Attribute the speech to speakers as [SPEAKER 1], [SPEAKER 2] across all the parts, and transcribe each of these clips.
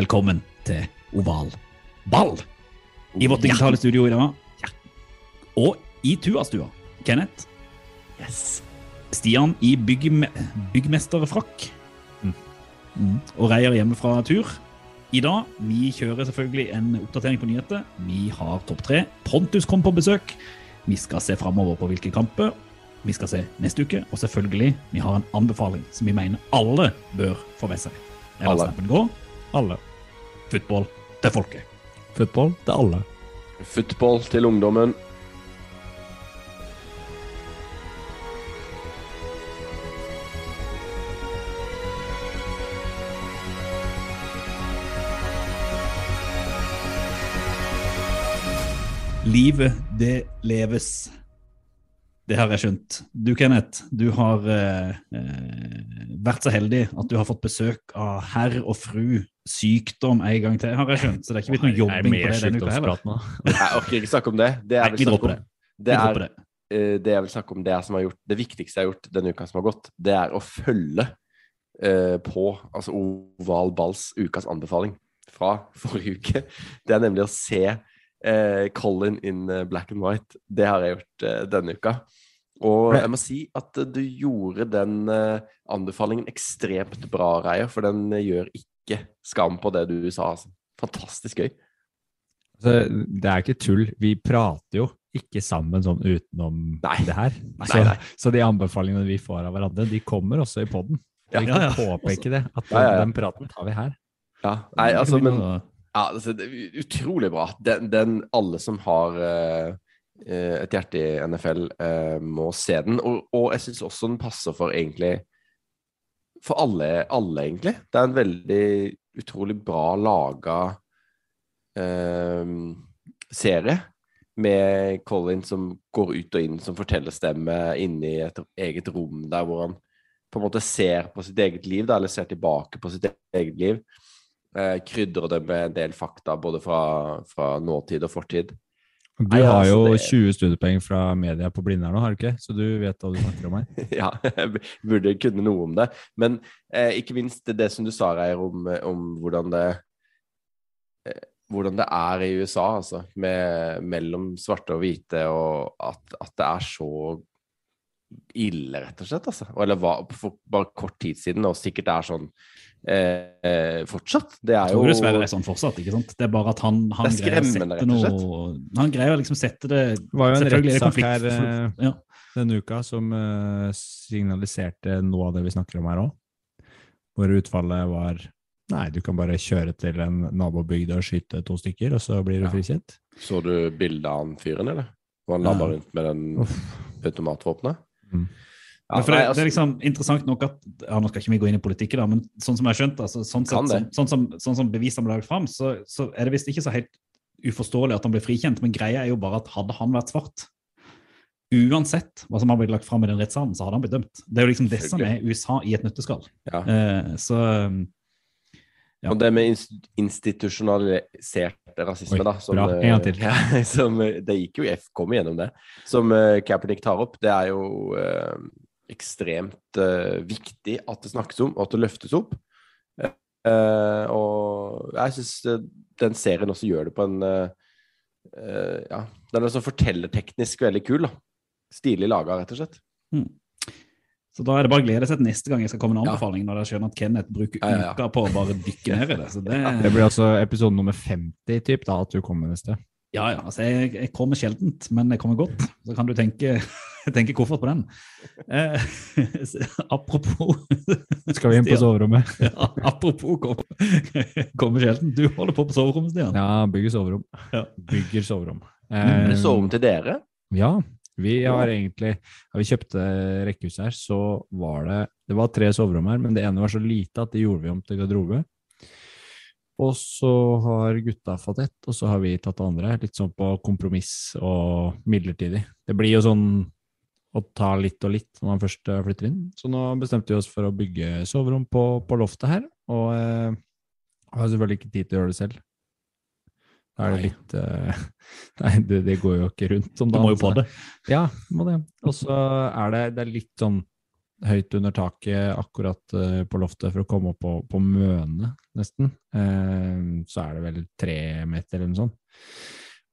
[SPEAKER 1] Velkommen til Oval ball i vårt digitale studio i dag. Og i Tuastua. Kenneth.
[SPEAKER 2] Yes.
[SPEAKER 1] Stian i byggme byggmesterfrakk. Mm. Og Reier hjemme fra tur. I dag vi kjører selvfølgelig en oppdatering på nyheter. Vi har topp tre. Pontus kom på besøk. Vi skal se framover på hvilke kamper. Vi skal se neste uke. Og selvfølgelig, vi har en anbefaling som vi mener alle bør få med seg.
[SPEAKER 2] Alle. Alle.
[SPEAKER 1] Football til folket.
[SPEAKER 2] Football til alle.
[SPEAKER 3] Football til ungdommen.
[SPEAKER 1] Livet, det leves. Det har jeg skjønt. Du, Kenneth, du har eh, eh, vært så heldig at du har fått besøk av herr og fru sykdom en gang til, har jeg skjønt. Så det er ikke blitt noe jobbing på det denne uka heller.
[SPEAKER 2] nå.
[SPEAKER 3] Jeg orker ikke snakke om det. Det er vel
[SPEAKER 1] vi
[SPEAKER 3] snakk om
[SPEAKER 1] det.
[SPEAKER 3] det, er,
[SPEAKER 1] det.
[SPEAKER 3] eh, jeg vil snakke om, det er som har gjort det viktigste jeg har gjort denne uka som har gått, det er å følge uh, på altså Oval Balls ukas anbefaling fra forrige uke. Det er nemlig å se uh, Colin in black and white. Det har jeg gjort uh, denne uka. Og jeg må si at du gjorde den anbefalingen ekstremt bra, Reier, for den gjør ikke skam på det du sa. Altså. Fantastisk gøy.
[SPEAKER 2] Altså, det er ikke tull. Vi prater jo ikke sammen sånn utenom
[SPEAKER 3] Nei.
[SPEAKER 2] det her. Så,
[SPEAKER 3] nei.
[SPEAKER 2] så de anbefalingene vi får av hverandre, de kommer også i poden.
[SPEAKER 3] Ja,
[SPEAKER 2] vi
[SPEAKER 1] ja,
[SPEAKER 2] kan
[SPEAKER 1] ja.
[SPEAKER 2] påpeke det, at
[SPEAKER 3] Ja, ja, ja.
[SPEAKER 2] den praten tar vi her.
[SPEAKER 3] Ja, nei, altså, men Ja, altså, utrolig bra. Den, den alle som har eh, eh, et hjerte i NFL, uh, må se den. Og, og jeg syns også den passer for egentlig For alle, alle, egentlig. Det er en veldig utrolig bra laga eh, serie. Med Colin som går ut og inn som fortellerstemme i et eget rom der hvor han på en måte ser på sitt eget liv, da, eller ser tilbake på sitt eget liv eh, krydrer det med en del fakta både fra, fra nåtid og fortid.
[SPEAKER 2] Du
[SPEAKER 3] Nei,
[SPEAKER 2] har
[SPEAKER 3] altså,
[SPEAKER 2] jo
[SPEAKER 3] det-
[SPEAKER 2] 20 studiepoeng fra media på Blindern nå, har du ikke? Så du vet hva du snakker om her.
[SPEAKER 3] ja, jeg burde kunne noe om det. Men eh, ikke minst det, det som du sa, Reier, om, om hvordan det eh, hvordan det er i USA, altså, med, mellom svarte og hvite, og at, at det er så ille, rett og slett. Altså. Eller var for bare kort tid siden, og sikkert er sånn eh, eh, fortsatt. Det er
[SPEAKER 1] Jeg
[SPEAKER 3] jo
[SPEAKER 1] tror dessverre det er sånn fortsatt. ikke sant? Det er bare at han, han
[SPEAKER 3] er
[SPEAKER 1] greier å sette noe Han greier å liksom sette det
[SPEAKER 2] Det var jo en rettssak her eh,
[SPEAKER 1] ja.
[SPEAKER 2] denne uka som eh, signaliserte noe av det vi snakker om her òg. Hvor utfallet var Nei, du kan bare kjøre til en nabobygd og skyte to stykker, og så blir du
[SPEAKER 3] Ja.
[SPEAKER 2] frikjent.
[SPEAKER 3] Så du bildet av han fyren, eller? Og han
[SPEAKER 1] Ja.
[SPEAKER 3] rundt med den automatvåpenet?
[SPEAKER 2] Mm.
[SPEAKER 3] Ja,
[SPEAKER 1] for det,
[SPEAKER 3] nei, altså-
[SPEAKER 1] det er liksom interessant nok at ja, Nå skal ikke vi gå inn i politikk, da, men sånn som jeg har skjønt, altså, sånn, sett, sånn, sånn, som, sånn som bevisene ble lagt fram, så, så er det visst ikke så helt uforståelig at han ble frikjent. Men greia er jo bare at hadde han vært svart Uansett hva som har blitt lagt fram i den rettssalen, så hadde han blitt dømt. Det er jo liksom det som er USA i et nøtteskall.
[SPEAKER 3] Ja.
[SPEAKER 1] Eh, så um, ja.
[SPEAKER 3] Og det med inst- institusjonalisert rasisme,
[SPEAKER 2] Oi,
[SPEAKER 3] da som,
[SPEAKER 2] bra.
[SPEAKER 3] eh,
[SPEAKER 2] En gang til.
[SPEAKER 3] Ja, som, eh, det gikk jo F, kom gjennom det. Som uh, Kaepernick tar opp, det er jo eh, ekstremt eh, viktig at det snakkes om, og at det løftes opp. Eh, og jeg syns den serien også gjør det på en eh, eh, Ja, den er så fortellerteknisk veldig kul, da. Stilig laga, rett og slett.
[SPEAKER 1] Så da er det bare å glede seg til neste gang jeg skal komme med en
[SPEAKER 3] Ja.
[SPEAKER 1] anbefaling, når jeg skjønner at Kenneth bruker
[SPEAKER 3] Ja, ja, ja.
[SPEAKER 1] uka på å bare dykke ned i det. Så det,
[SPEAKER 2] Det blir altså episode nummer 50 typ, da, at du kommer neste.
[SPEAKER 1] Ja, ja. Altså, jeg, jeg kommer sjeldent, men jeg kommer godt. Så kan du tenke, tenke koffert på den. Eh, apropos
[SPEAKER 2] Skal vi inn på
[SPEAKER 1] Stian.
[SPEAKER 2] soverommet?
[SPEAKER 1] Ja, apropos kom, kommer sjelden. Du holder på på soverommet, Stian.
[SPEAKER 2] Ja, bygger soverom.
[SPEAKER 1] Ja.
[SPEAKER 2] Bygger soverom.
[SPEAKER 3] Er
[SPEAKER 2] Eh,
[SPEAKER 3] soverom til dere?
[SPEAKER 2] Ja, vi har egentlig Da vi kjøpte rekkehuset her, så var det Det var tre soverom her, men det ene var så lite at det gjorde vi om til garderobe. Og så har gutta fått ett, og så har vi tatt det andre. Litt sånn på kompromiss og midlertidig. Det blir jo sånn å ta litt og litt når man først eh, flytter inn. Så nå bestemte vi oss for å bygge soverom på, på loftet her, og eh, har selvfølgelig ikke tid til å gjøre det selv. Da er det litt uh, Nei, det, det går jo ikke rundt om
[SPEAKER 1] Du må jo på det.
[SPEAKER 2] ja, må det. Og så er det, det er litt sånn høyt under taket akkurat uh, på loftet for å komme opp på, på mønet, nesten. Uh, så er det vel tre meter eller noe sånt.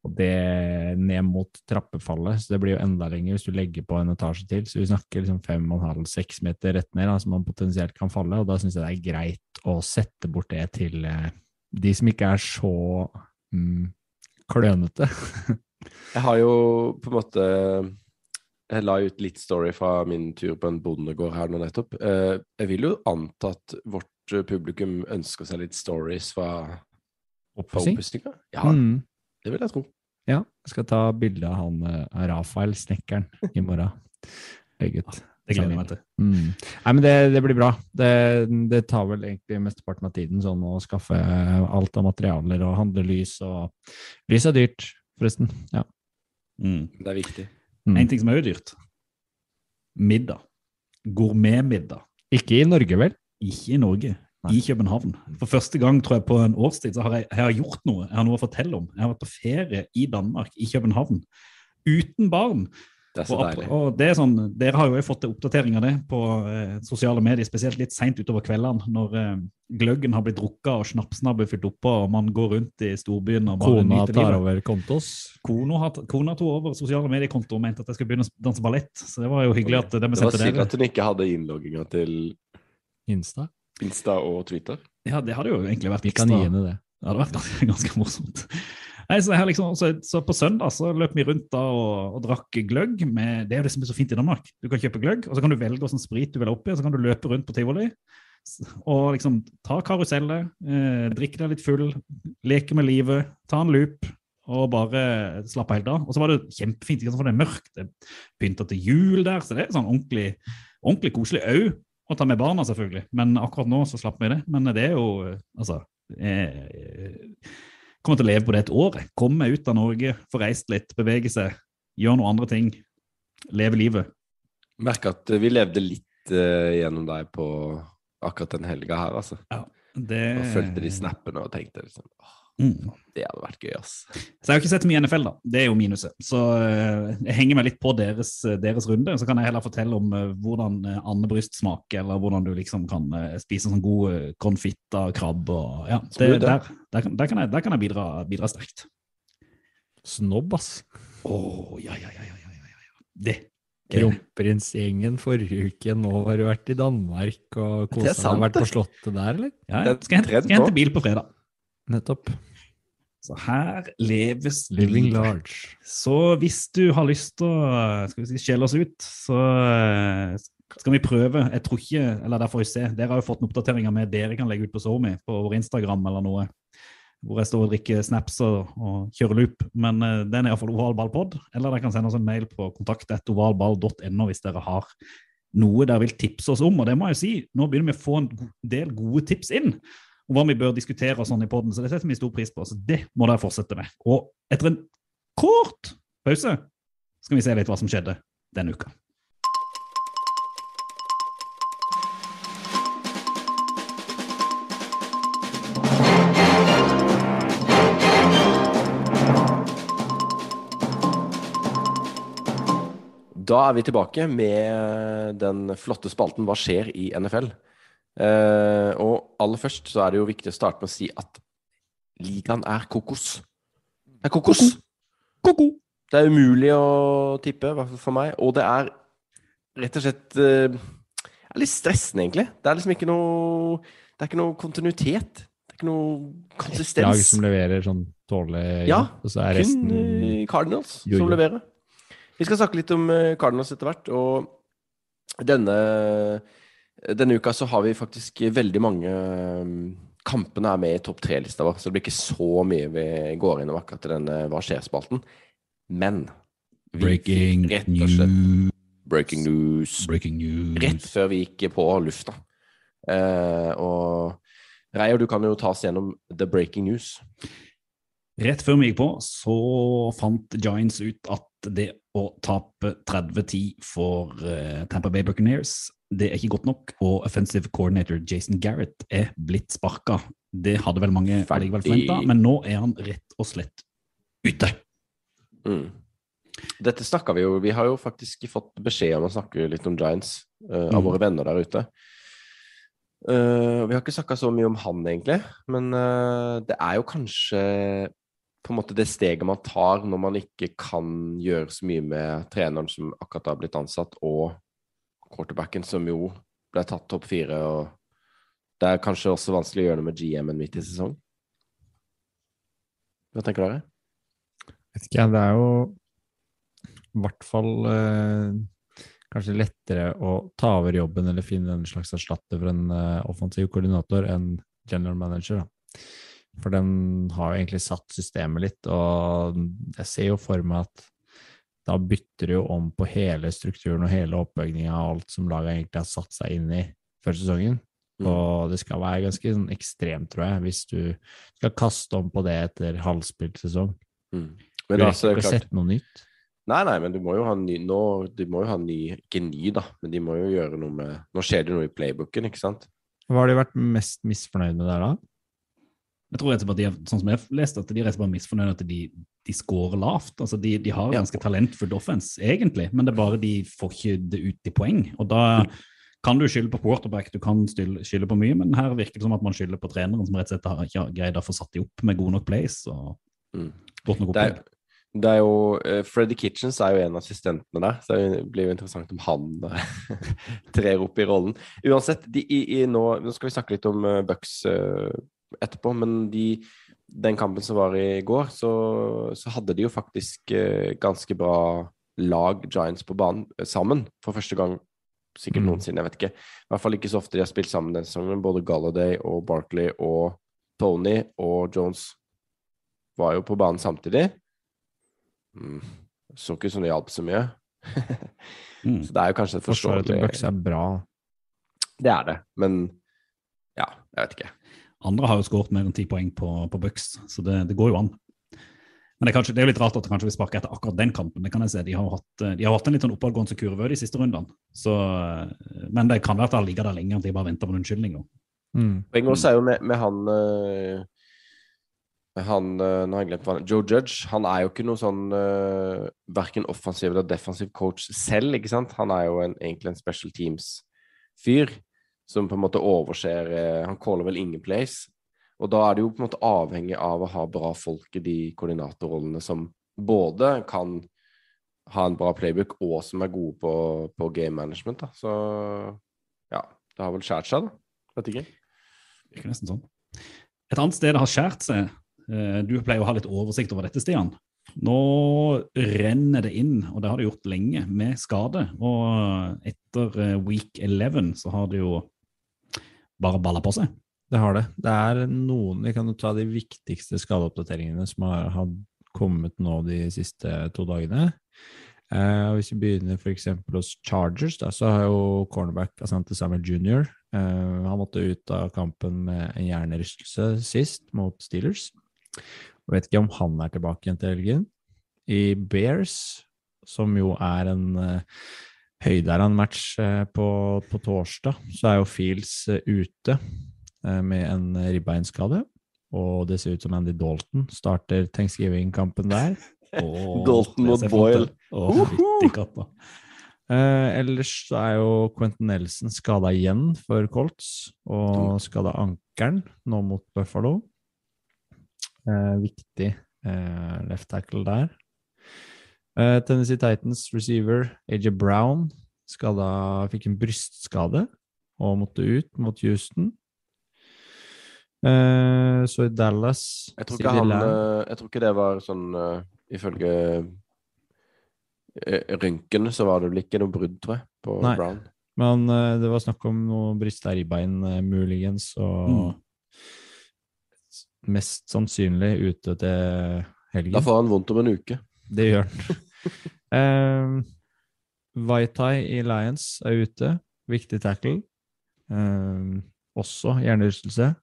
[SPEAKER 2] Og det ned mot trappefallet, så det blir jo enda lenger hvis du legger på en etasje til. Så vi snakker liksom fem og en halv, seks meter rett ned, da, som man potensielt kan falle. Og da syns jeg det er greit å sette bort det til uh, de som ikke er så mm, klønete.
[SPEAKER 3] Jeg har jo på en måte Jeg la ut litt story fra min tur på en bondegård her nå nettopp. Eh, Jeg vil jo anta at vårt eh, publikum ønsker seg litt stories fra, oppussinga. Ja,
[SPEAKER 2] Mm.
[SPEAKER 3] det vil jeg tro.
[SPEAKER 2] Ja, jeg skal ta bilde av han eh, Rafael, snekkeren, i morgen. Legge ut.
[SPEAKER 1] Det gleder jeg meg til.
[SPEAKER 2] Mm. Nei, men det, det blir bra. Det, det tar vel egentlig mesteparten av tiden sånn å skaffe alt av materialer og handle lys, og lys er dyrt, forresten. Ja.
[SPEAKER 1] Mm.
[SPEAKER 3] Det er viktig.
[SPEAKER 2] Mm.
[SPEAKER 1] En ting som er jo dyrt. Middag. Gourmetmiddag.
[SPEAKER 2] Ikke i Norge, vel?
[SPEAKER 1] Ikke i Norge,
[SPEAKER 2] Nei.
[SPEAKER 1] i København. For første gang tror jeg på en årstid så har jeg, jeg har gjort noe. Jeg har noe å fortelle om. Jeg har vært på ferie i Danmark, i København. Uten barn.
[SPEAKER 3] Det er så
[SPEAKER 1] Og,
[SPEAKER 3] deilig.
[SPEAKER 1] og det er sånn, Dere har jo fått oppdatering av det på eh, sosiale medier, spesielt litt seint utover kveldene, når eh, gløggen har blitt drukka og snapsen har blitt fylt oppå, og man går rundt i storbyen og bare
[SPEAKER 2] Kona
[SPEAKER 1] nyter
[SPEAKER 2] tar
[SPEAKER 1] livet.
[SPEAKER 2] over kontos.
[SPEAKER 1] Kona, har, kona tok over sosiale mediekonto og mente at jeg skulle begynne å danse ballett. Så det var jo hyggelig at det vi
[SPEAKER 3] Det var synd at hun ikke hadde innlogginga til
[SPEAKER 2] Insta.
[SPEAKER 3] Insta og Twitter.
[SPEAKER 1] Ja, det hadde jo egentlig vært
[SPEAKER 2] Vi kan
[SPEAKER 1] ekstra.
[SPEAKER 2] gi henne det.
[SPEAKER 1] Det hadde vært ganske, ganske morsomt. Nei, så, liksom, så, så På søndag så løp vi rundt da og, og drakk gløgg. Med, det er jo det som er så fint i Danmark. Du kan kjøpe gløgg, og så kan du velge hvilken sprit du vil ha oppi, og så kan du løpe rundt på tivoli og liksom ta karusellet, eh, drikke deg litt full, leke med livet, ta en loop og bare slappe helt av. Og så var det kjempefint, ikke sant, for det er mørkt, det er pynta til jul der, så det er sånn ordentlig, ordentlig koselig òg. Å ta med barna, selvfølgelig, men akkurat nå så slapp vi det. Men det er jo eh, altså eh, kommer til å leve på det et år. Komme ut av Norge, få reist litt, bevege seg, gjøre noen andre ting. Leve livet.
[SPEAKER 3] Merk at eh, vi levde litt uh, gjennom deg på akkurat den helga her, altså.
[SPEAKER 1] Det...
[SPEAKER 3] Og fulgte de snappene og tenkte liksom åh,
[SPEAKER 1] Mm.
[SPEAKER 3] det hadde vært gøy, ass.
[SPEAKER 1] Så jeg har ikke sett mye NFL, da. Det er jo minuset. Så eh, jeg henger meg litt på deres, eh, deres runde. Så kan jeg heller fortelle om eh, hvordan Anne Bryst smaker, eller hvordan du liksom kan spise sånn god konfitta krabbe og Ja, det, der, der, kan, der kan jeg, der kan jeg bidra, bidra sterkt.
[SPEAKER 2] Snobb, ass.
[SPEAKER 1] Å, ja, ja, ja, ja, ja, ja, ja. Det.
[SPEAKER 2] Kronprinsgjengen forrige uke, nå har du vært i Danmark og kosa deg. Vært på slottet der, eller?
[SPEAKER 1] Ja, ja. Skal jeg skal jeg hente bil på fredag.
[SPEAKER 2] Nettopp.
[SPEAKER 1] Så her leves
[SPEAKER 2] Living large.
[SPEAKER 1] Så hvis du har lyst til å skal vi si, skjelle oss ut, så eh, skal vi prøve. Jeg tror ikke, eller der får vi se. Dere har jo fått en oppdatering med dere kan legge ut på SoMe, på vår Instagram eller noe. Hvor jeg står og drikker snaps og, og kjører loop. Men uh, den er iallfall ovalballpod. Eller dere kan sende oss en mail på kontakt.ovalball.no hvis dere har noe dere vil tipse oss om. Og det må jeg jo si, nå begynner vi å få en del gode tips inn om hva vi bør diskutere og sånn i podden, så det setter vi stor pris på. Så det må dere fortsette med. Og etter en kort pause skal vi se litt hva som skjedde denne uka.
[SPEAKER 3] Da er vi tilbake med den flotte spalten Hva skjer i NFL? Eh, og aller først så er det jo viktig å starte med å si at ligaen er kokos. Det er kokos!
[SPEAKER 1] Koko!
[SPEAKER 3] Det er umulig å tippe, i hvert fall for meg. Og det er rett og slett eh, det er litt stressende, egentlig. Det er liksom ikke noe Det er ikke noe kontinuitet. Det er ikke noe
[SPEAKER 2] Lag
[SPEAKER 3] konsistens.
[SPEAKER 2] som leverer sånn tålelig
[SPEAKER 3] Ja,
[SPEAKER 2] og så er
[SPEAKER 3] Kun
[SPEAKER 2] resten
[SPEAKER 3] eh, Cardinals
[SPEAKER 2] Jo,
[SPEAKER 3] som leverer. Vi skal snakke litt om eh, Cardinals etter hvert. Og denne, denne uka så har vi faktisk veldig mange eh, Kampene er med i topp tre-lista vår, så det blir ikke så mye vi går innom akkurat i denne Hva skjer-spalten. Men
[SPEAKER 1] Breaking
[SPEAKER 3] rett og slett
[SPEAKER 1] news.
[SPEAKER 3] breaking news
[SPEAKER 1] Breaking news.
[SPEAKER 3] rett før vi gikk på lufta. Eh, og Reier, du kan jo ta oss gjennom the breaking news.
[SPEAKER 1] Rett før vi gikk på, så fant Giants ut at det å tape 30-10 for eh, Tampa Bay Buccaneers, det er ikke godt nok. Og offensive coordinator Jason Garrett er blitt sparka. Det hadde vel mange likevel forventa, men nå er han rett og slett ute.
[SPEAKER 3] Mm. Dette snakka vi jo Vi har jo faktisk fått beskjed om å snakke litt om Giants uh, av
[SPEAKER 1] Mm.
[SPEAKER 3] våre venner der ute. Uh, vi har ikke snakka så mye om han, egentlig, men uh, det er jo kanskje på en måte det steget man tar når man ikke kan gjøre så mye med treneren som akkurat har blitt ansatt, og quarterbacken, som jo ble tatt topp fire. og Det er kanskje også vanskelig å gjøre noe med GM-en midt i sesong. Hva tenker dere?
[SPEAKER 2] Vet ikke det er jo i hvert fall eh, kanskje lettere å ta over jobben eller finne en slags erstatter for en eh, offensiv koordinator enn general manager. Da. For den har jo egentlig satt systemet litt, og jeg ser jo for meg at da bytter du jo om på hele strukturen og hele oppbygninga av alt som laget egentlig har satt seg inn i før sesongen.
[SPEAKER 3] Mm.
[SPEAKER 2] Og det skal være ganske sånn ekstremt, tror jeg, hvis du skal kaste om på det etter halvspilt sesong.
[SPEAKER 3] Mm. Men du er
[SPEAKER 2] rekker ikke å sette noe nytt.
[SPEAKER 3] Nei, nei, men du må jo ha ny nå, De må jo ha ny Ikke ny, da, men de må jo gjøre noe med Nå skjer det noe i playbooken, ikke sant?
[SPEAKER 2] Hva har de vært mest misfornøyd med der, da?
[SPEAKER 1] Jeg tror rett og slett at de sånn som jeg har lest, at de er rett og slett bare misfornøyd at de, de scorer lavt. Altså de, de har ganske talentfull offense, egentlig, men det er bare de får ikke det ut i poeng. Og da kan du skylde på quarterback, du kan skylde på mye, men her virker det som at man skylder på treneren, som rett og slett har ikke greid å få satt de opp med gode nok plays og
[SPEAKER 3] Mm.
[SPEAKER 1] godt nok opplegg.
[SPEAKER 3] det er jo uh, Freddy Kitchens er jo en av assistentene der, så det blir jo interessant om han eh, trer opp i rollen. Uansett, de, i, i nå, nå skal vi snakke litt om uh, Bucks uh, etterpå, men de, den kampen som var i går, så, så hadde de jo faktisk eh, ganske bra lag Giants på banen eh, sammen for første gang sikkert
[SPEAKER 2] Mm.
[SPEAKER 3] noensinne. Jeg vet ikke. I hvert fall ikke så ofte de har spilt sammen denne sesongen. Både Galladay og Barkley og Tony og Jones var jo på banen samtidig. Mm. Så ikke som det hjalp så mye.
[SPEAKER 1] Mm.
[SPEAKER 3] så det er jo kanskje et
[SPEAKER 2] Forsvaret til Bucks
[SPEAKER 3] forståelig
[SPEAKER 2] er bra.
[SPEAKER 3] Det er det, men ja, jeg vet ikke.
[SPEAKER 1] Andre har jo skåret mer enn ti poeng på, på Bucks, så det, det går jo an. Men det er, kanskje, det er jo litt rart at det kanskje vil sparke etter akkurat den kampen. det kan jeg se. De har hatt, de har hatt en litt sånn oppadgående kurve de siste rundene. Så, men det kan være at de ligger der lenge, at de bare venter på en unnskyldning.
[SPEAKER 2] Mm.
[SPEAKER 3] Poenget også er jo med, med han øh, med han, Nå har jeg glemt hva han Joe Judge. Han er jo ikke noe sånn uh, verken offensiv eller defensiv coach selv, ikke sant? Han er jo en, egentlig en special teams-fyr som på en måte overser eh, Han caller vel ingen place. Og da er det jo på en måte avhengig av å ha bra folk i de koordinatorrollene som både kan ha en bra playbook, og som er gode på, på game management. Da. Så ja, det har vel skjært seg, da. Vet ikke.
[SPEAKER 1] Virker nesten sånn. Et annet sted det har skjært seg, eh, du pleier å ha litt oversikt over dette, Stian. Nå renner det inn, og det har det gjort lenge, med skade. Og etter eh, week 11 så har det jo bare balla på seg.
[SPEAKER 2] Det har det. Det er noen Vi kan ta de viktigste skadeoppdateringene som har, har kommet nå de siste to dagene. Eh, hvis vi begynner f.eks. hos Chargers, da, så har jo cornerback Asante Samuel jr. Eh, han måtte ut av kampen med en hjernerystelse sist, mot Steelers. Jeg vet ikke om han er tilbake igjen til helgen. I Bears, som jo er en uh, høydere-match eh, på, på torsdag, så er jo Fields eh, ute eh, med en ribbeinskade. Og det ser ut som Andy Dalton starter thanksgiving-kampen der.
[SPEAKER 1] Oh,
[SPEAKER 3] Dalton mot. Boyle.
[SPEAKER 1] Oh, fytti.
[SPEAKER 2] Eh, ellers så er jo Quentin Nelson skada igjen for Colts, og skada ankelen nå mot Buffalo. Eh, viktig eh, left tackle der. Eh, Tennessee Titans receiver AJ Brown skada, fikk en brystskade og måtte ut mot Houston. Uh, så i Dallas
[SPEAKER 3] Jeg tror han, øh, jeg tror ikke det var sånn uh, Ifølge røntgen så var det vel ikke noe brudd, tror jeg, på
[SPEAKER 2] Nei.
[SPEAKER 3] Brown.
[SPEAKER 2] Men eh, det var snakk om noe brista ribbein, eh, muligens, og
[SPEAKER 1] Mm.
[SPEAKER 2] mest sannsynlig ute til helgen.
[SPEAKER 3] Da får han vondt om en uke.
[SPEAKER 2] det gjør han. um, Vaitai i Lions er ute. Viktig tackle. Um, også hjernerystelse.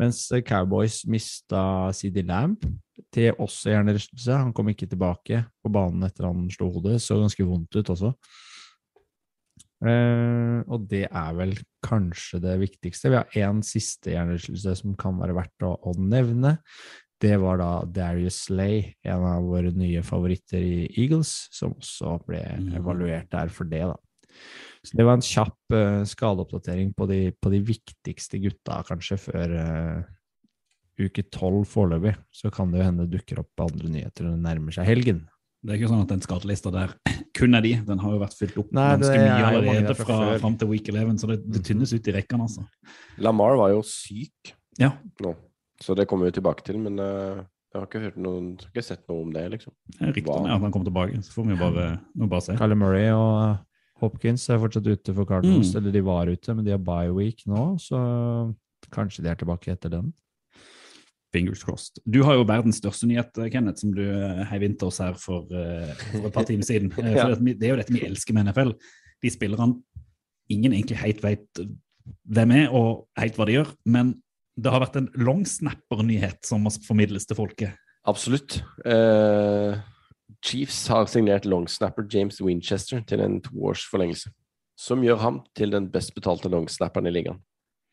[SPEAKER 2] Mens Cowboys mista CD Lamb til også hjernerystelse. Han kom ikke tilbake på banen etter han slo hodet. Så ganske vondt ut også. Uh, og det er vel kanskje det viktigste. Vi har én siste hjernerystelse som kan være verdt å, å, nevne. Det var da Darius Slay, en av våre nye favoritter i Eagles, som også ble
[SPEAKER 1] Mm.
[SPEAKER 2] evaluert der for det, da. Så det var en kjapp uh, skadeoppdatering på de, på de viktigste gutta, kanskje, før uh, uke tolv foreløpig. Så kan det jo hende dukker opp andre nyheter når det nærmer seg helgen.
[SPEAKER 1] Det er ikke sånn at den skadelista der kun er de. Den har jo vært fylt opp
[SPEAKER 2] Nei,
[SPEAKER 1] ganske mye allerede
[SPEAKER 2] fra
[SPEAKER 1] fra, fram til week 11, så det, det tynnes ut i rekkene, altså.
[SPEAKER 3] Lamar var jo syk
[SPEAKER 1] Ja,
[SPEAKER 3] nå, så det kommer vi tilbake til. Men uh, jeg har ikke hørt noen, jeg har ikke sett noe om det, liksom.
[SPEAKER 1] ryktene er at han kommer tilbake. Så får vi bare, bare se.
[SPEAKER 2] Kyler Murray og uh, Hopkins er fortsatt ute for Cardinals,
[SPEAKER 1] Mm.
[SPEAKER 2] eller de var ute, men de har bye week nå, så kanskje de er tilbake etter den.
[SPEAKER 1] Fingers crossed. Du har jo verdens største nyhet, Kenneth, som du eh, heiv inn til oss her for, eh, for et par timer siden. Eh,
[SPEAKER 3] Ja.
[SPEAKER 1] For det, det er jo dette vi elsker med NFL. De spillerne ingen egentlig helt vet hvem er, og helt hva de gjør. Men det har vært en longsnapper-nyhet som må formidles til folket.
[SPEAKER 3] Absolutt. Uh, Chiefs har signert longsnapper James Winchester til en toårs forlengelse, som gjør ham til den best betalte longsnapperen i ligaen.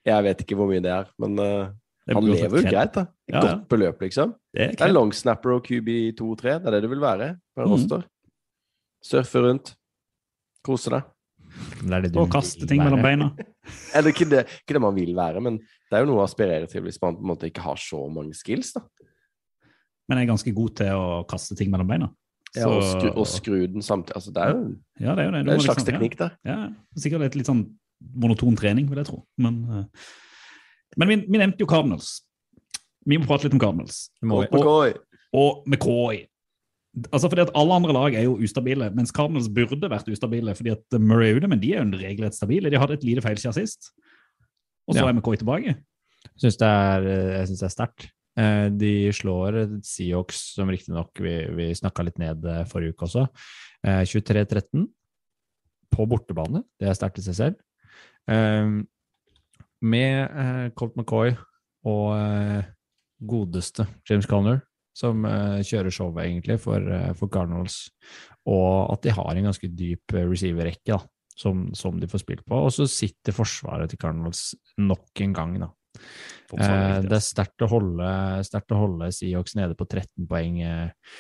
[SPEAKER 3] Jeg vet ikke hvor mye det er, men uh,
[SPEAKER 1] Det
[SPEAKER 3] han lever jo greit, da. Et
[SPEAKER 1] Ja.
[SPEAKER 3] Godt beløp, liksom.
[SPEAKER 1] Det er
[SPEAKER 3] Det er longsnapper og QB2-3, det er det du vil være på en
[SPEAKER 1] Mhm.
[SPEAKER 3] roster. Surfe rundt, kose deg.
[SPEAKER 2] Det er det du
[SPEAKER 1] Og kaste ting mellom beina.
[SPEAKER 3] Eller ikke det, ikke det man vil være, men det er jo noe å aspirere til hvis man på en måte ikke har så mange skills, da.
[SPEAKER 1] Men jeg er ganske god til å kaste ting mellom beina.
[SPEAKER 3] Ja, og, skru, og skru den samtidig. Altså, det er jo
[SPEAKER 1] Ja, det er jo det.
[SPEAKER 3] det er en slags
[SPEAKER 1] liksom-
[SPEAKER 3] teknikk der.
[SPEAKER 1] Ja, sikkert litt, litt sånn monoton trening, vil jeg tro. Men, eh, men vi, vi nevnte jo Cardinals. Vi må prate litt om Cardinals. Og, og,
[SPEAKER 3] McCoy.
[SPEAKER 1] og McCoy. Altså fordi at Alle andre lag er jo ustabile, mens Cardinals burde vært ustabile. fordi at Murray ute, men de er jo regelrett stabile. De hadde et lite feilskjær sist. Og så
[SPEAKER 2] Ja.
[SPEAKER 1] er McCoy tilbake.
[SPEAKER 2] Jeg syns det er, jeg synes det er sterkt. Eh, De slår Seahawks, som riktignok vi, vi snakka litt ned eh, forrige uke også, eh, 23-13 på bortebane. Det er sterkt i seg selv. Eh, Med eh, Colt McCoy og eh, godeste James Conner, som eh, kjører showet egentlig for, eh, for Cardinals, og at de har en ganske dyp eh, receiver-rekke som, som de får spilt på. Og så sitter forsvaret til Cardinals nok en gang, da. Eh, det er sterkt å holde, sterkt å holde Seahawks nede på 13 poeng eh,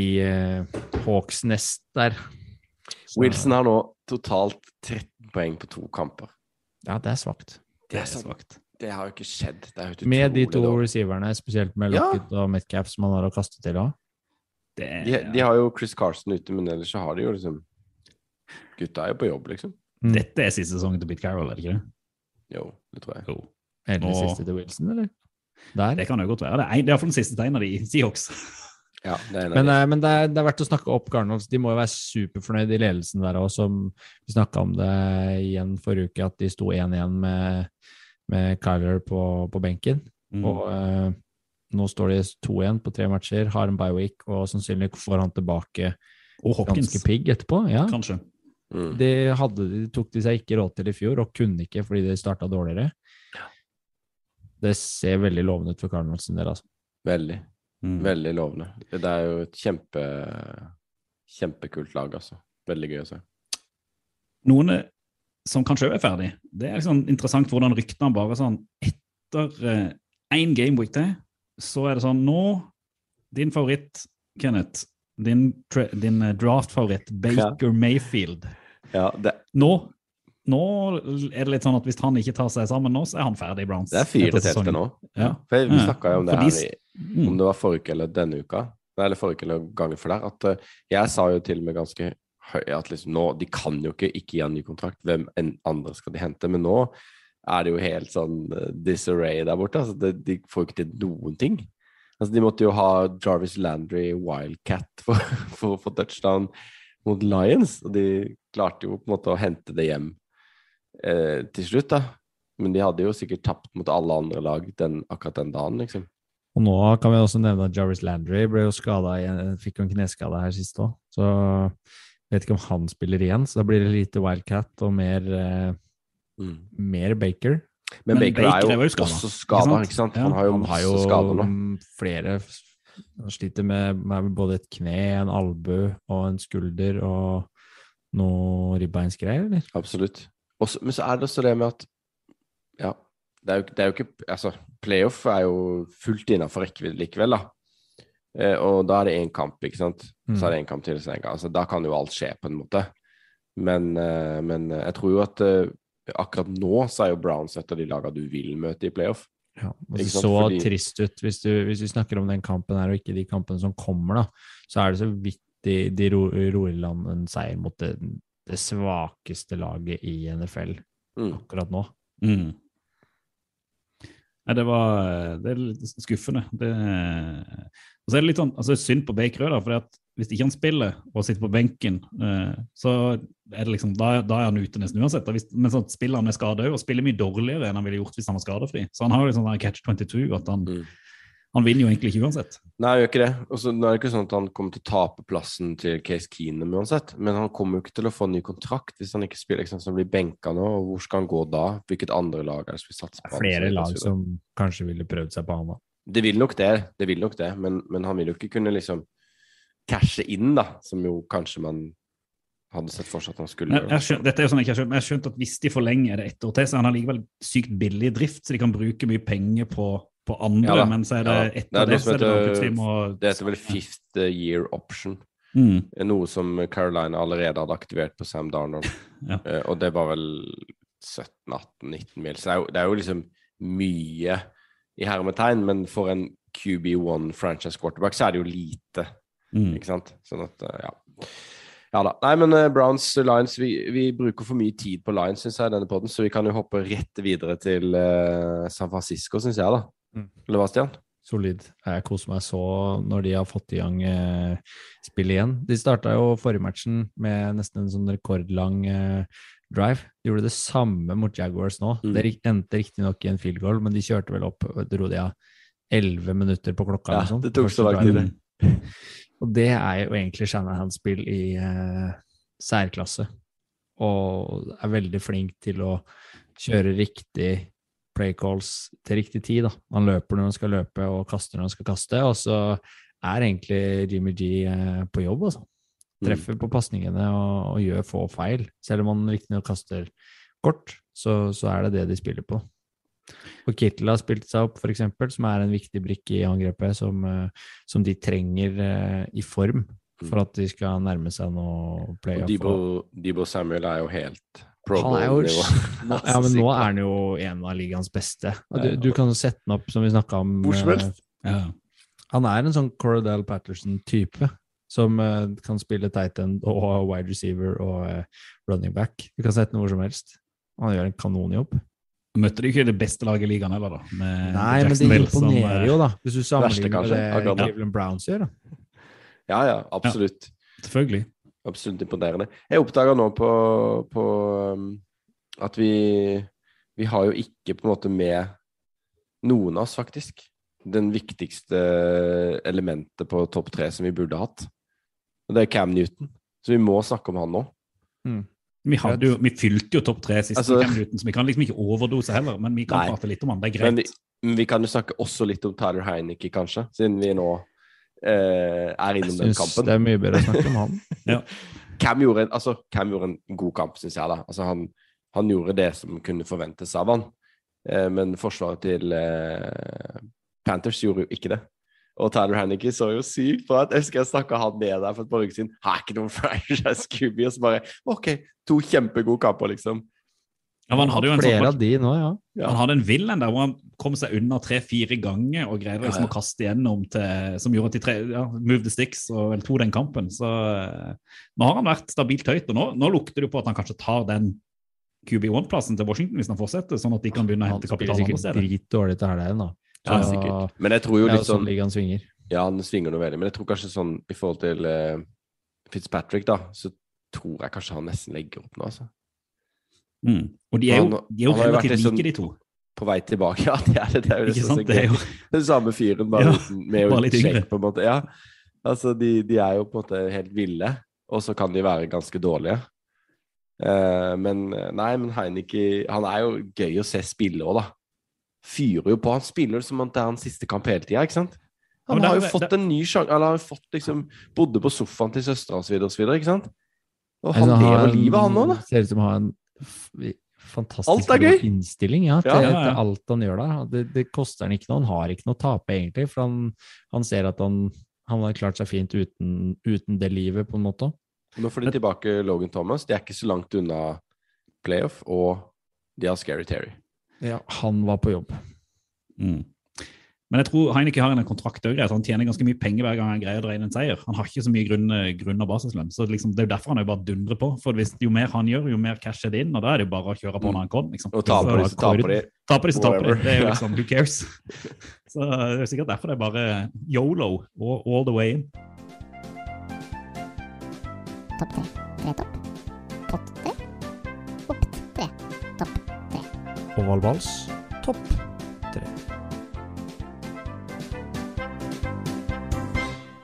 [SPEAKER 2] i eh, Hawks nest der. Så-
[SPEAKER 3] Wilson har nå totalt 13 poeng på to kamper.
[SPEAKER 2] Ja, det er svakt.
[SPEAKER 1] Det er svakt.
[SPEAKER 3] Det har jo ikke skjedd. Er
[SPEAKER 2] Med de to
[SPEAKER 3] dårlig.
[SPEAKER 2] receiverne, spesielt med
[SPEAKER 3] Ja.
[SPEAKER 2] Og Metcalf, som han har å kaste til òg.
[SPEAKER 3] De, de har jo Chris Carson ute, men ellers så har de jo liksom Gutta er jo på jobb, liksom.
[SPEAKER 1] Dette er siste sesong til Pete Carroll, er det ikke det?
[SPEAKER 3] Jo, det tror jeg.
[SPEAKER 1] Jo.
[SPEAKER 2] Eller
[SPEAKER 1] Og-
[SPEAKER 2] siste til Wilson, eller? Der.
[SPEAKER 1] Det kan jo godt være. Det er, det er iallfall den siste tegna i Seahawks.
[SPEAKER 3] Ja, det er
[SPEAKER 2] Men,
[SPEAKER 3] de.
[SPEAKER 2] eh, men det, er, det er verdt å snakke opp Garnholz. De må jo være superfornøyd i ledelsen der òg, som vi snakka om det igjen forrige uke, at de sto 1-1 med, med Kyler på, på benken.
[SPEAKER 1] Mm.
[SPEAKER 2] Og eh, nå står de 2-1 på tre matcher, har en bye week, og sannsynlig får han tilbake
[SPEAKER 1] Og
[SPEAKER 2] ganske pigg etterpå. Ja.
[SPEAKER 1] kanskje.
[SPEAKER 3] Mm.
[SPEAKER 2] Det hadde, de tok de seg ikke råd til i fjor, og kunne ikke fordi de starta dårligere. Det ser veldig lovende ut for Cardinals sin del, altså.
[SPEAKER 3] Veldig.
[SPEAKER 1] Mm.
[SPEAKER 3] Veldig lovende. Det er jo et kjempe kjempekult lag, altså. Veldig gøy å se.
[SPEAKER 1] Noen som kanskje også er ferdig. Det er liksom interessant hvordan ryktene bare sånn Etter én gameweek til, så er det sånn Nå, din favoritt, Kenneth, din, din eh, draft-favoritt, Baker Mayfield
[SPEAKER 3] Ja, det,
[SPEAKER 1] nå, nå er det litt sånn at hvis han ikke tar seg sammen nå, så er han ferdig i Browns.
[SPEAKER 3] det er fire til nå.
[SPEAKER 1] Ja.
[SPEAKER 3] For vi
[SPEAKER 1] Ja.
[SPEAKER 3] snakka jo om det her, i,
[SPEAKER 1] Mm.
[SPEAKER 3] om det var forrige uke eller denne uka. Eller forrige uke eller gangen før der. At eh, jeg sa jo til og med ganske at liksom nå De kan jo ikke ikke gi han ny kontrakt. Hvem andre skal de hente? Men nå er det jo helt sånn eh, disarray der borte. Altså, det, de får jo ikke til noen ting. Altså, de måtte jo ha Jarvis Landry Wildcat for, å få touchdown mot Lions, og de klarte jo på en måte å hente det hjem eh, til slutt, da. Men de hadde jo sikkert tapt mot alle andre lag den, akkurat den dagen, liksom.
[SPEAKER 2] Og nå kan vi også nevne at Jarvis Landry ble jo igjen- fikk jo en kneskade her sist òg. Så vet ikke om han spiller igjen, så da blir det lite Wildcat og mer, uh,
[SPEAKER 3] Mm.
[SPEAKER 2] mer Baker.
[SPEAKER 3] Men,
[SPEAKER 1] Men
[SPEAKER 3] Baker, er jo
[SPEAKER 1] skadet,
[SPEAKER 3] også
[SPEAKER 1] ikke
[SPEAKER 3] skada,
[SPEAKER 1] sant?
[SPEAKER 3] ikke sant?
[SPEAKER 1] Ja,
[SPEAKER 3] Han har jo
[SPEAKER 2] Han har
[SPEAKER 3] masse
[SPEAKER 2] jo
[SPEAKER 3] skader nå.
[SPEAKER 2] flere Han sliter med, med både et kne, en albue og en skulder og noe ribbeinsgreier, eller?
[SPEAKER 3] Absolutt. Også, men så er det også det med at Ja, det er jo, det er jo ikke Altså, playoff er jo fullt innafor rekkevidde likevel, da. Eh, og da er det én kamp, ikke sant. Så er det én kamp til gang. Altså, da kan jo alt skje, på en måte. Men, eh, men jeg tror jo at eh, akkurat nå så er jo Browns et av de lagene du vil møte i playoff.
[SPEAKER 2] Ja, det så
[SPEAKER 3] fordi-
[SPEAKER 2] trist ut hvis, du, hvis vi snakker om den kampen her, og ikke de kampene som kommer, da. Så er det så vidt de, de ro, roer land en seier mot det, det svakeste laget i NFL
[SPEAKER 3] Mm.
[SPEAKER 2] akkurat nå.
[SPEAKER 1] Mm. Nei, det var Det er litt skuffende. Det, og så er det litt sånn altså synd på Baker òg, for hvis ikke han spiller og sitter på benken, eh, så er det liksom, da, da er han ute nesten uansett. Da. Hvis, men så spiller han med skade òg, og spiller mye dårligere enn han ville gjort hvis han var skadefri. Så han har jo liksom catch 22, at han,
[SPEAKER 3] Mm.
[SPEAKER 1] Han vinner jo egentlig ikke uansett.
[SPEAKER 3] Nei, han gjør ikke det. Og så nå er det ikke sånn at han kommer til å tape plassen til Case Keenum uansett, men han kommer jo ikke til å få ny kontrakt hvis han ikke spiller. Ikke sant? Så han blir benka nå, og hvor skal han gå da? Hvilket andre lag er det som vil satse på ham?
[SPEAKER 2] Flere lag som kanskje ville prøvd seg på han da.
[SPEAKER 3] Det vil nok det, det vil nok det, men, men han vil jo ikke kunne liksom cashe inn, da, som jo kanskje man hadde sett for seg at han skulle gjøre.
[SPEAKER 1] jeg skjønt, dette er jo sånn jeg ikke har skjønt, men jeg har skjønt at hvis de forlenger det ett år til, så er han allikevel sykt billig i drift, så de kan bruke mye penger på, på andre,
[SPEAKER 3] Ja
[SPEAKER 1] men så er det
[SPEAKER 3] Ja
[SPEAKER 1] etter
[SPEAKER 3] Det
[SPEAKER 1] så er det plutselig må
[SPEAKER 3] Det heter vel fifth year option.
[SPEAKER 1] Mm.
[SPEAKER 3] Noe som Carolina allerede hadde aktivert på Sam Darnold.
[SPEAKER 1] Ja.
[SPEAKER 3] Eh, og det var vel 17-18-19 mil. Så det er, jo, det er jo liksom mye i hermetegn, men for en QB1 franchise quarterback så er det jo lite,
[SPEAKER 1] Mm.
[SPEAKER 3] ikke sant? Sånn at, eh, ja. Ja da. Nei, men uh, Browns Lions Vi, vi bruker for mye tid på Lions, syns jeg, denne poden, så vi kan jo hoppe rett videre til uh, San Francisco, syns jeg, da.
[SPEAKER 2] Mm.
[SPEAKER 3] Eller hva, Stian?
[SPEAKER 2] Solid. Jeg koser meg så når de har fått i gang eh, spillet igjen. De starta jo forrige matchen med nesten en sånn rekordlang eh, drive. De gjorde det samme mot Jaguars nå.
[SPEAKER 3] Mm.
[SPEAKER 2] Det endte riktignok i en field goal, men de kjørte vel opp dro de av elleve minutter på klokka.
[SPEAKER 3] Ja,
[SPEAKER 2] sånt,
[SPEAKER 3] det tok så lang tid, det.
[SPEAKER 2] Og det er jo egentlig Shanahan-spill i eh, særklasse. Og er veldig flink til å kjøre riktig play calls til riktig tid. Da. Han løper når han skal løpe, og kaster når han skal kaste. Og så er egentlig Jimmy G eh, på jobb, altså. Treffer på pasningene og, og gjør få feil. Selv om han riktignok kaster kort, så, så er det det de spiller på. Og Kittel har spilt seg opp, eksempel, som er en viktig brikke i angrepet, som, eh, som de trenger eh, i form for at de skal nærme seg noe
[SPEAKER 3] Og. Debo, Debo Samuel er jo helt pro
[SPEAKER 2] Han er jo ja, men nå er han jo en av ligaens beste. Du, du kan jo sette han opp, som vi snakka om
[SPEAKER 3] Hvor som
[SPEAKER 2] eh,
[SPEAKER 3] helst.
[SPEAKER 1] Ja.
[SPEAKER 2] Han er en sånn Corodell Patterson-type, som uh, kan spille tight end og wide receiver og uh, running back. Du kan sette han hvor som helst. Han gjør en kanonjobb.
[SPEAKER 1] Møtte du ikke det beste laget i ligaen heller, da? Med
[SPEAKER 2] Nei, men det imponerer jo, da, hvis du sammenligner med det. Cleveland Browns gjør. da.
[SPEAKER 3] Ja, ja, absolutt.
[SPEAKER 1] Selvfølgelig.
[SPEAKER 3] Absolutt imponerende. Jeg oppdaga nå på, på um, at vi Vi har jo ikke på en måte med noen av oss, faktisk. Den viktigste elementet på topp tre som vi burde hatt. Og det er Cam Newton. Så vi må snakke om han nå.
[SPEAKER 1] Vi, hadde jo, vi fylte jo topp tre sist,
[SPEAKER 3] Altså-
[SPEAKER 1] Cam Newton, så vi kan liksom ikke overdose heller. Men vi kan
[SPEAKER 3] Nei.
[SPEAKER 1] prate litt om han, det er
[SPEAKER 3] Men
[SPEAKER 1] greit.
[SPEAKER 3] vi, men vi kan jo snakke også litt om Tyler Heineke, kanskje, siden vi nå er
[SPEAKER 2] Jeg
[SPEAKER 3] innom den kampen.
[SPEAKER 2] det er mye bedre å snakke om han.
[SPEAKER 3] Cam gjorde, en- altså, Cam gjorde en god kamp, syns jeg. da. Altså, han, han gjorde det som kunne forventes av han. Eh, men forsvaret til eh, Panthers gjorde jo ikke det. Og Tyler Hannicky så jo sykt bra ut. Jeg husker jeg snakka han ned der for et par uker siden. Har ikke noen franchise QB. Og så bare OK, to kjempegode kamper, liksom.
[SPEAKER 1] Ja, men han hadde jo en
[SPEAKER 2] Flere
[SPEAKER 1] sånn,
[SPEAKER 2] av de nå, ja.
[SPEAKER 3] Ja.
[SPEAKER 1] han hadde en vill en der hvor han kom seg unna tre-fire ganger og greide liksom
[SPEAKER 3] Ja, ja.
[SPEAKER 1] å kaste igjennom til, som gjorde at de tre, ja, move the sticks og vel to den kampen. Så eh, nå har han vært stabilt høyt, og nå, nå lukter det jo på at han kanskje tar den QB1-plassen til Washington hvis han fortsetter, sånn at de kan begynne å hente
[SPEAKER 2] spiller
[SPEAKER 1] kapital andre
[SPEAKER 2] sikkert
[SPEAKER 1] steder.
[SPEAKER 2] dritdårlig til helgen, da.
[SPEAKER 3] Ja,
[SPEAKER 2] Så-
[SPEAKER 3] sikkert. Men jeg tror jo litt
[SPEAKER 2] sånn
[SPEAKER 3] sånn
[SPEAKER 2] svinger.
[SPEAKER 3] Ja, han svinger noe veldig. Men jeg tror kanskje sånn i forhold til uh, Fitzpatrick, da, så tror jeg kanskje han nesten legger opp nå, altså.
[SPEAKER 1] Mm. Og de er jo,
[SPEAKER 3] Han-
[SPEAKER 1] de er jo
[SPEAKER 3] han har
[SPEAKER 1] relativt
[SPEAKER 3] litt sånn-
[SPEAKER 1] like, de to.
[SPEAKER 3] på vei tilbake. Ja, det er det. Det er jo det
[SPEAKER 1] Ikke
[SPEAKER 3] som så
[SPEAKER 1] sant? Det er jo
[SPEAKER 3] Den samme fyren, bare
[SPEAKER 1] Ja,
[SPEAKER 3] uten, med
[SPEAKER 1] bare litt yngre.
[SPEAKER 3] på en måte. Ja, altså de, de er jo på en måte helt ville, og så kan de være ganske dårlige. Uh, men nei, men Heineke Han er jo gøy å se spille òg, da. Fyrer jo på. Han spiller som om det er hans siste kamp hele tida, ikke sant? Han har
[SPEAKER 1] det-
[SPEAKER 3] jo fått
[SPEAKER 1] det-
[SPEAKER 3] en ny sjanse Eller har jo fått liksom Bodde på sofaen til søstera osv., osv., ikke sant? Og
[SPEAKER 2] Altså,
[SPEAKER 3] han lever
[SPEAKER 2] en-
[SPEAKER 3] livet, han òg, da.
[SPEAKER 2] Ser ut som å ha en fantastisk
[SPEAKER 3] Alt er gøy.
[SPEAKER 2] innstilling ja, til,
[SPEAKER 3] Ja,
[SPEAKER 1] ja, ja.
[SPEAKER 2] til alt han gjør der. Det, det koster han ikke noe. Han har ikke noe å tape, egentlig, for han, han ser at han, han har klart seg fint uten, uten det livet, på en måte.
[SPEAKER 3] Nå får de tilbake Logan Thomas. De er ikke så langt unna playoff, og de har Scary Terry.
[SPEAKER 2] Ja, han var på jobb.
[SPEAKER 1] Mm. Men jeg tror Heineke har en kontrakt òg. Han tjener ganske mye penger hver gang han greier å dreie inn en seier. Han har ikke så mye grunn, grunn av basislønn. så liksom, Det er jo derfor han er bare dundrer på. For hvis, Jo mer han gjør, jo mer cash er det inn, og da er det jo bare å kjøre på når han kommer. Liksom.
[SPEAKER 3] Og taper de, så taper de.
[SPEAKER 1] Taper de, så taper de. Det er jo liksom, who cares? Så det er sikkert derfor det er bare yolo all, all the way in.
[SPEAKER 4] Topp tre. Tre topp. Pott tre. Opp tre. Topp tre.
[SPEAKER 2] Ovalvals, topp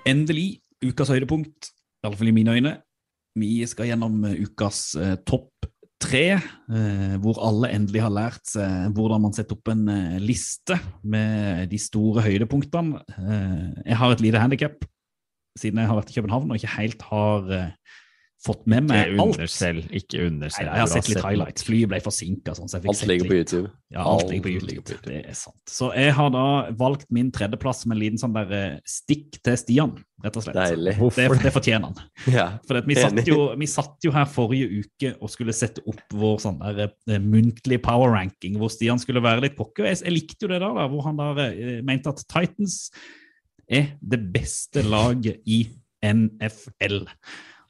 [SPEAKER 1] Endelig ukas høydepunkt, iallfall i mine øyne. Vi skal gjennom eh, ukas eh, topp tre, eh, hvor alle endelig har lært seg hvordan man setter opp en eh, liste med de store høydepunktene. Eh, jeg har et lite handikap, siden jeg har vært i København og ikke helt har eh, fått med meg
[SPEAKER 2] Ikke
[SPEAKER 1] alt.
[SPEAKER 2] Undersell, ikke
[SPEAKER 1] Nei, jeg har sett litt highlights. Flyet ble forsinka. Sånn, så
[SPEAKER 3] Alt ligger på. YouTube.
[SPEAKER 1] Ja, alt
[SPEAKER 3] Alt
[SPEAKER 1] ligger på
[SPEAKER 3] ligger
[SPEAKER 1] YouTube.
[SPEAKER 3] på YouTube.
[SPEAKER 1] Det er sant. Så jeg har da valgt min tredjeplass med en liten sånn der eh, stikk til Stian, rett og slett.
[SPEAKER 3] Deilig.
[SPEAKER 1] Det, det fortjener han.
[SPEAKER 3] Ja.
[SPEAKER 1] For vi, vi satt jo her forrige uke og skulle sette opp vår sånn der eh, muntlige power ranking, hvor Stian skulle være litt pokker. Jeg, jeg likte jo det da, da, hvor han da eh, mente at Titans er det beste laget i NFL.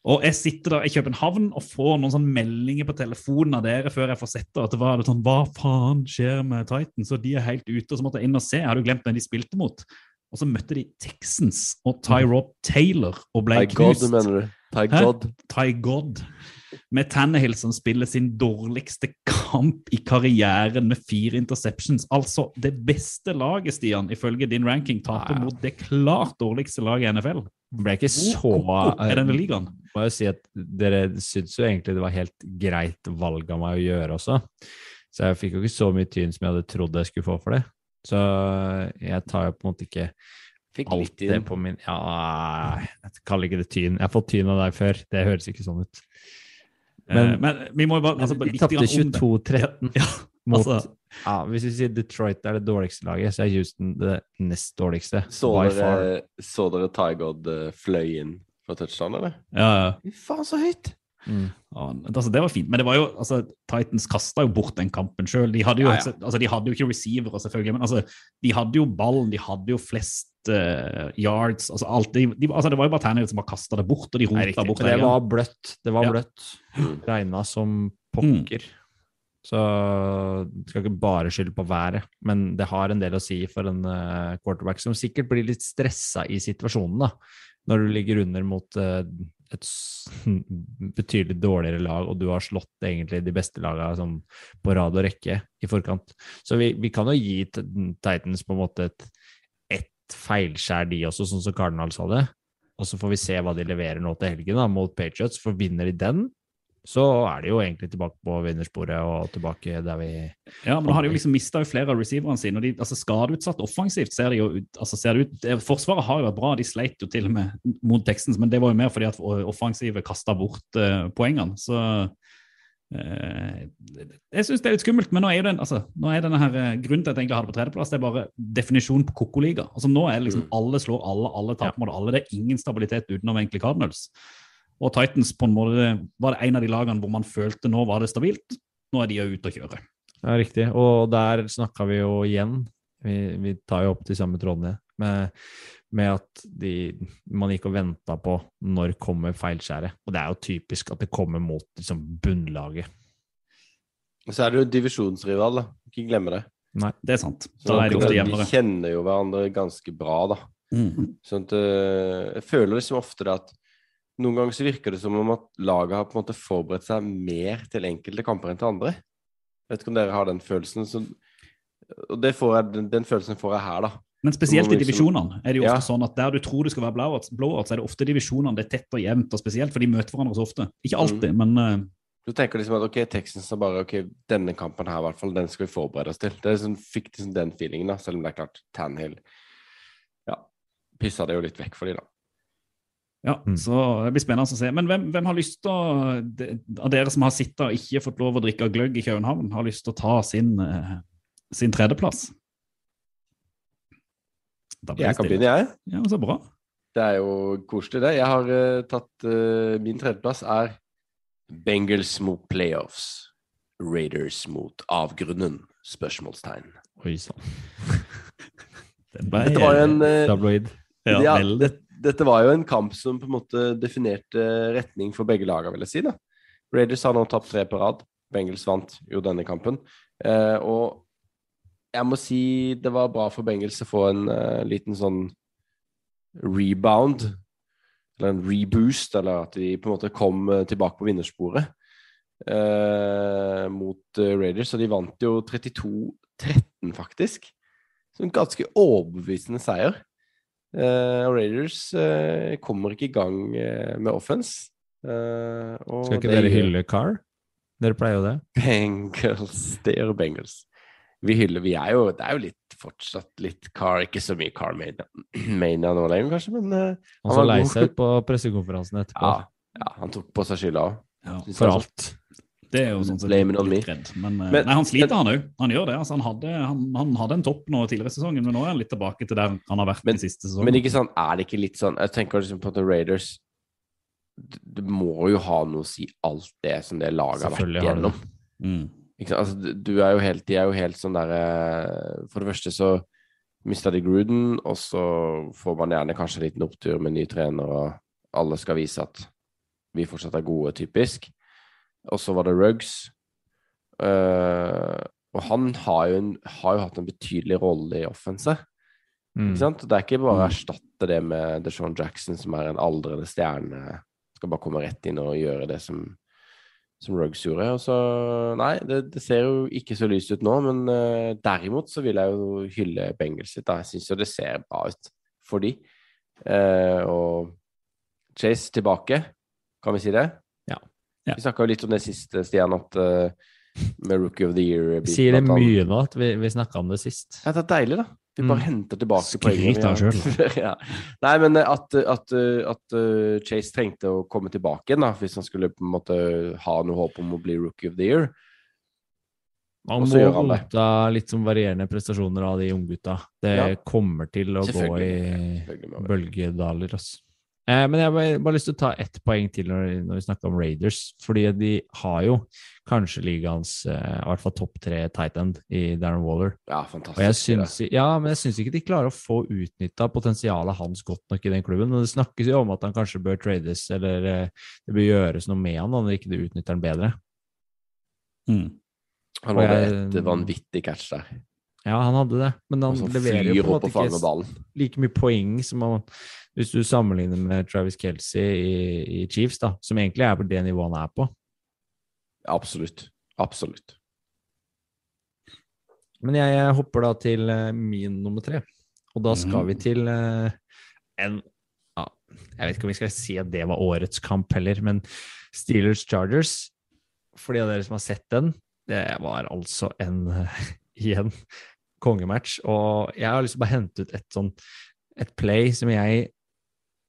[SPEAKER 1] Og jeg sitter der i København og får noen sånne meldinger på telefonen av dere før jeg får sett det. At det var sånn Hva faen skjer med Titans? Og de er helt ute. Og så måtte jeg inn og se. Jeg hadde jo glemt hvem de spilte mot. Og så møtte de Texans og Tyrod Taylor og ble
[SPEAKER 3] Ty God,
[SPEAKER 1] knust.
[SPEAKER 3] mener du? Ty? God.
[SPEAKER 1] Ty God. Med Tannehill som spiller sin dårligste kamp i karrieren med fire interceptions. Altså det beste laget, Stian, ifølge din ranking, taper
[SPEAKER 2] Ja.
[SPEAKER 1] mot det klart dårligste laget i NFL.
[SPEAKER 2] ble ikke så
[SPEAKER 1] er denne ligaen?
[SPEAKER 2] Må jo si at dere syns jo egentlig det var helt greit valg av meg å gjøre også. Så jeg fikk jo ikke så mye tyn som jeg hadde trodd jeg skulle få for det. Så jeg tar jo på en måte ikke
[SPEAKER 3] Fikk
[SPEAKER 2] alt
[SPEAKER 3] litt
[SPEAKER 2] det på min Ja, jeg kaller ikke det tyn. Jeg har fått tyn av deg før. Det høres ikke sånn ut.
[SPEAKER 1] Men,
[SPEAKER 2] Men-
[SPEAKER 1] men vi må jo bare altså, litt
[SPEAKER 2] tapte
[SPEAKER 1] det.
[SPEAKER 2] 22-13
[SPEAKER 1] Ja,
[SPEAKER 2] mot
[SPEAKER 1] altså,
[SPEAKER 2] ja, Hvis vi sier Detroit er det dårligste laget, så er Houston det nest dårligste.
[SPEAKER 3] Så
[SPEAKER 2] by
[SPEAKER 3] dere, så dere Tygod eh, fløy inn fra touchdown, eller?
[SPEAKER 1] ja, ja.
[SPEAKER 3] Fy faen, så høyt!
[SPEAKER 2] Mm.
[SPEAKER 1] Ja, altså, det var fint, men det var jo, altså, Titans kasta jo bort den kampen sjøl. De,
[SPEAKER 3] Ja, ja.
[SPEAKER 1] altså, de hadde jo ikke receivere, selvfølgelig, men altså, de hadde jo ballen, de hadde jo flest eh, yards. altså alt, de, de, altså, Det var jo bare Tannehill som bare kasta det bort, og de rota bort
[SPEAKER 2] det var bløtt. Det var
[SPEAKER 1] Ja.
[SPEAKER 2] bløtt.
[SPEAKER 3] Mm.
[SPEAKER 2] Regna som pokker. Så du skal ikke bare skylde på været, men det har en del å si for en eh, quarterback som sikkert blir litt stressa i situasjonen, da. Når du ligger under mot eh, et betydelig dårligere lag, og du har slått egentlig de beste lagene sånn, på rad og rekke i forkant. Så vi, vi kan jo gi Titans på en måte et, feilskjær, de også, sånn som Cardinals hadde. Og så får vi se hva de leverer nå til helgen da, mot Patriots. For vinner de den, så er de jo egentlig tilbake på vinnersporet og tilbake der vi
[SPEAKER 1] Ja, men nå har de jo liksom mista flere av receiverne sine. og de, altså Skadeutsatt offensivt ser de jo ut, altså ser det ut Forsvaret har jo vært bra, de sleit jo til og med mot Texans, men det var jo mer fordi at offensivet kasta bort uh, poengene. Så jeg syns det er litt skummelt, men nå er den, altså, nå er denne her, eh, grunnen til at jeg egentlig har det på tredjeplass, det er bare definisjonen på koko-liga. Altså, nå er det liksom
[SPEAKER 3] Mm.
[SPEAKER 1] alle slår alle, alle taper mot alle. Det er ingen stabilitet utenom egentlig Cardinals. Og Titans på en måte var det en av de lagene hvor man følte nå var det stabilt. Nå er de jo ute å kjøre.
[SPEAKER 2] Ja, riktig. Og der snakka vi jo igjen, vi, vi tar jo opp de samme trådene, med, med at de, man gikk og venta på når kommer feilskjæret. Og det er jo typisk at det kommer mot liksom, bunnlaget.
[SPEAKER 3] Så er det jo divisjonsrival, da. Ikke glemme det.
[SPEAKER 1] Det er sant. Da er de ofte
[SPEAKER 3] de kjenner jo hverandre ganske bra, da.
[SPEAKER 1] Mm.
[SPEAKER 3] Sånn at eh, Jeg føler liksom ofte det at noen ganger så virker det som om at laget har på en måte forberedt seg mer til enkelte kamper enn til andre. Jeg vet ikke om dere har den følelsen. Så Og det får jeg, den, den følelsen får jeg her, da.
[SPEAKER 1] Men spesielt i
[SPEAKER 3] liksom-
[SPEAKER 1] divisjonene er det jo
[SPEAKER 3] Ja.
[SPEAKER 1] ofte sånn at der du tror det skal være blowouts, blowouts er det ofte divisjonene det er tett og jevnt, og spesielt for de møter hverandre så ofte. Ikke alltid,
[SPEAKER 3] Mm.
[SPEAKER 1] men uh,
[SPEAKER 3] Du tenker liksom at ok, Texans er bare ok, denne kampen her i hvert fall, den skal vi forberede oss til. Det er sånn, fikk liksom den feelingen, da, selv om det er klart Tanhill Ja, pissa det jo litt vekk for de da.
[SPEAKER 1] ja,
[SPEAKER 2] Mm.
[SPEAKER 1] så det blir spennende å se. Men hvem, hvem har lyst til å, de- av dere som har sittet og ikke fått lov å drikke gløgg i København, har lyst til å ta sin, eh, sin tredjeplass?
[SPEAKER 3] Jeg kan begynne, jeg.
[SPEAKER 1] Ja, så bra.
[SPEAKER 3] Det er jo koselig, det. Jeg har uh, tatt uh, Min tredjeplass er Bengals mot playoffs. Raiders mot avgrunnen? Spørsmålstegn.
[SPEAKER 2] Oi sann.
[SPEAKER 3] Dette var jo en uh,
[SPEAKER 2] Tabloid.
[SPEAKER 1] ja,
[SPEAKER 3] ja, det, Dette var jo en kamp som på en måte definerte retning for begge lagene, vil jeg si. da. Raiders har nå tapt tre på rad. Bengals vant jo denne kampen. Og jeg må si det var bra for Bengels å få en uh, liten sånn rebound, eller en reboost, eller at de på en måte kom uh, tilbake på vinnersporet uh, mot uh, Raiders. Og de vant jo 32-13, faktisk. Så en ganske overbevisende seier. Og Raiders kommer ikke i gang med offense.
[SPEAKER 2] Skal ikke dere hylle Carr? Dere pleier jo det.
[SPEAKER 3] Bengals. Det gjør Bengals. Vi hyller Vi er jo Det er jo litt fortsatt litt car, ikke så mye car mania, mania nå lenger, kanskje, men uh,
[SPEAKER 2] Han
[SPEAKER 3] var
[SPEAKER 2] lei seg på pressekonferansen etterpå.
[SPEAKER 3] ja, ja, han tok på seg skylda òg.
[SPEAKER 1] Ja,
[SPEAKER 2] For alt.
[SPEAKER 1] det er jo sånn sett
[SPEAKER 3] Blame it on
[SPEAKER 1] litt
[SPEAKER 3] me.
[SPEAKER 1] redd. Men, eh,
[SPEAKER 3] Men-
[SPEAKER 1] nei, han sliter, han òg. Han gjør det. Altså, han, hadde, han, han hadde en topp nå tidligere i sesongen, men nå er han litt tilbake til der han har vært
[SPEAKER 3] Men-
[SPEAKER 1] den siste sesongen.
[SPEAKER 3] Men ikke sånn, er det ikke litt sånn Jeg tenker liksom på at Raiders det, må jo ha noe å si, alt det som det laget har vært
[SPEAKER 2] Selvfølgelig har det
[SPEAKER 3] igjennom.
[SPEAKER 1] Mm.
[SPEAKER 3] Altså, du- er jo helt, de er jo helt sånn derre For det første så mista de Gruden, og så får man gjerne kanskje en liten opptur med ny trener, og alle skal vise at vi fortsatt er gode, typisk. Og så var det Ruggs. Uh, og han har jo, en, har jo hatt en betydelig rolle i offenset.
[SPEAKER 2] Mm.
[SPEAKER 3] Ikke sant? Det er ikke bare å
[SPEAKER 1] Mm.
[SPEAKER 3] erstatte det med DeShaun Jackson, som er en aldrende stjerne. Skal bare komme rett inn og gjøre det som, som Ruggs gjorde. Og så, nei, det, det ser jo ikke så lyst ut nå, men uh, derimot så vil jeg jo hylle Bengals sitt. da. Jeg syns jo det ser bra ut for de. Uh, og Chase tilbake, kan vi si det?
[SPEAKER 2] Ja.
[SPEAKER 1] Ja.
[SPEAKER 3] Vi snakka jo litt om det siste, Stian, at uh, med Rookie of the Year
[SPEAKER 2] Sier det mye nå at vi, vi snakka om det sist?
[SPEAKER 3] ja, det er deilig, da. Vi bare
[SPEAKER 2] Mm.
[SPEAKER 3] henter tilbake
[SPEAKER 1] Skryt av
[SPEAKER 3] deg sjøl. Nei, men eh, at, at, eh, at eh, Chase trengte å komme tilbake igjen, da, hvis han skulle på en måte ha noe håp om å bli rookie of the year.
[SPEAKER 2] Man må godta litt som varierende prestasjoner av de unggutta. Det
[SPEAKER 3] Ja.
[SPEAKER 2] kommer til å gå i bølgedaler. Altså. Eh, men jeg har bare, bare lyst til å ta ett poeng til når, når vi snakker om Raiders. Fordi de har jo kanskje ligaens eh, i hvert fall topp tre tight end i Darren Waller.
[SPEAKER 3] Ja,
[SPEAKER 2] Og
[SPEAKER 3] fantastisk.
[SPEAKER 2] jeg syns, ja, men jeg syns ikke de klarer å få utnytta potensialet hans godt nok i den klubben. Men det snakkes jo om at han kanskje bør trades, eller eh, det bør gjøres noe med han når ikke du utnytter han bedre.
[SPEAKER 1] Mm.
[SPEAKER 3] Han hadde
[SPEAKER 2] jeg-
[SPEAKER 3] et vanvittig catch der.
[SPEAKER 2] Ja, han hadde det, men han leverer jo på en måte ikke like mye poeng som han Hvis du sammenligner med Travis Kelsey i, i Chiefs, da, som egentlig er på det nivået han er på.
[SPEAKER 3] Absolutt. Absolutt.
[SPEAKER 2] Men jeg, jeg hopper da til eh, min nummer tre, og da skal vi til eh, en ja, Jeg vet ikke om vi skal si at det var årets kamp heller, men Steelers Chargers For de av dere som har sett den, det var altså en igjen kongematch. Og jeg har lyst til å bare hente ut et sånn et play som jeg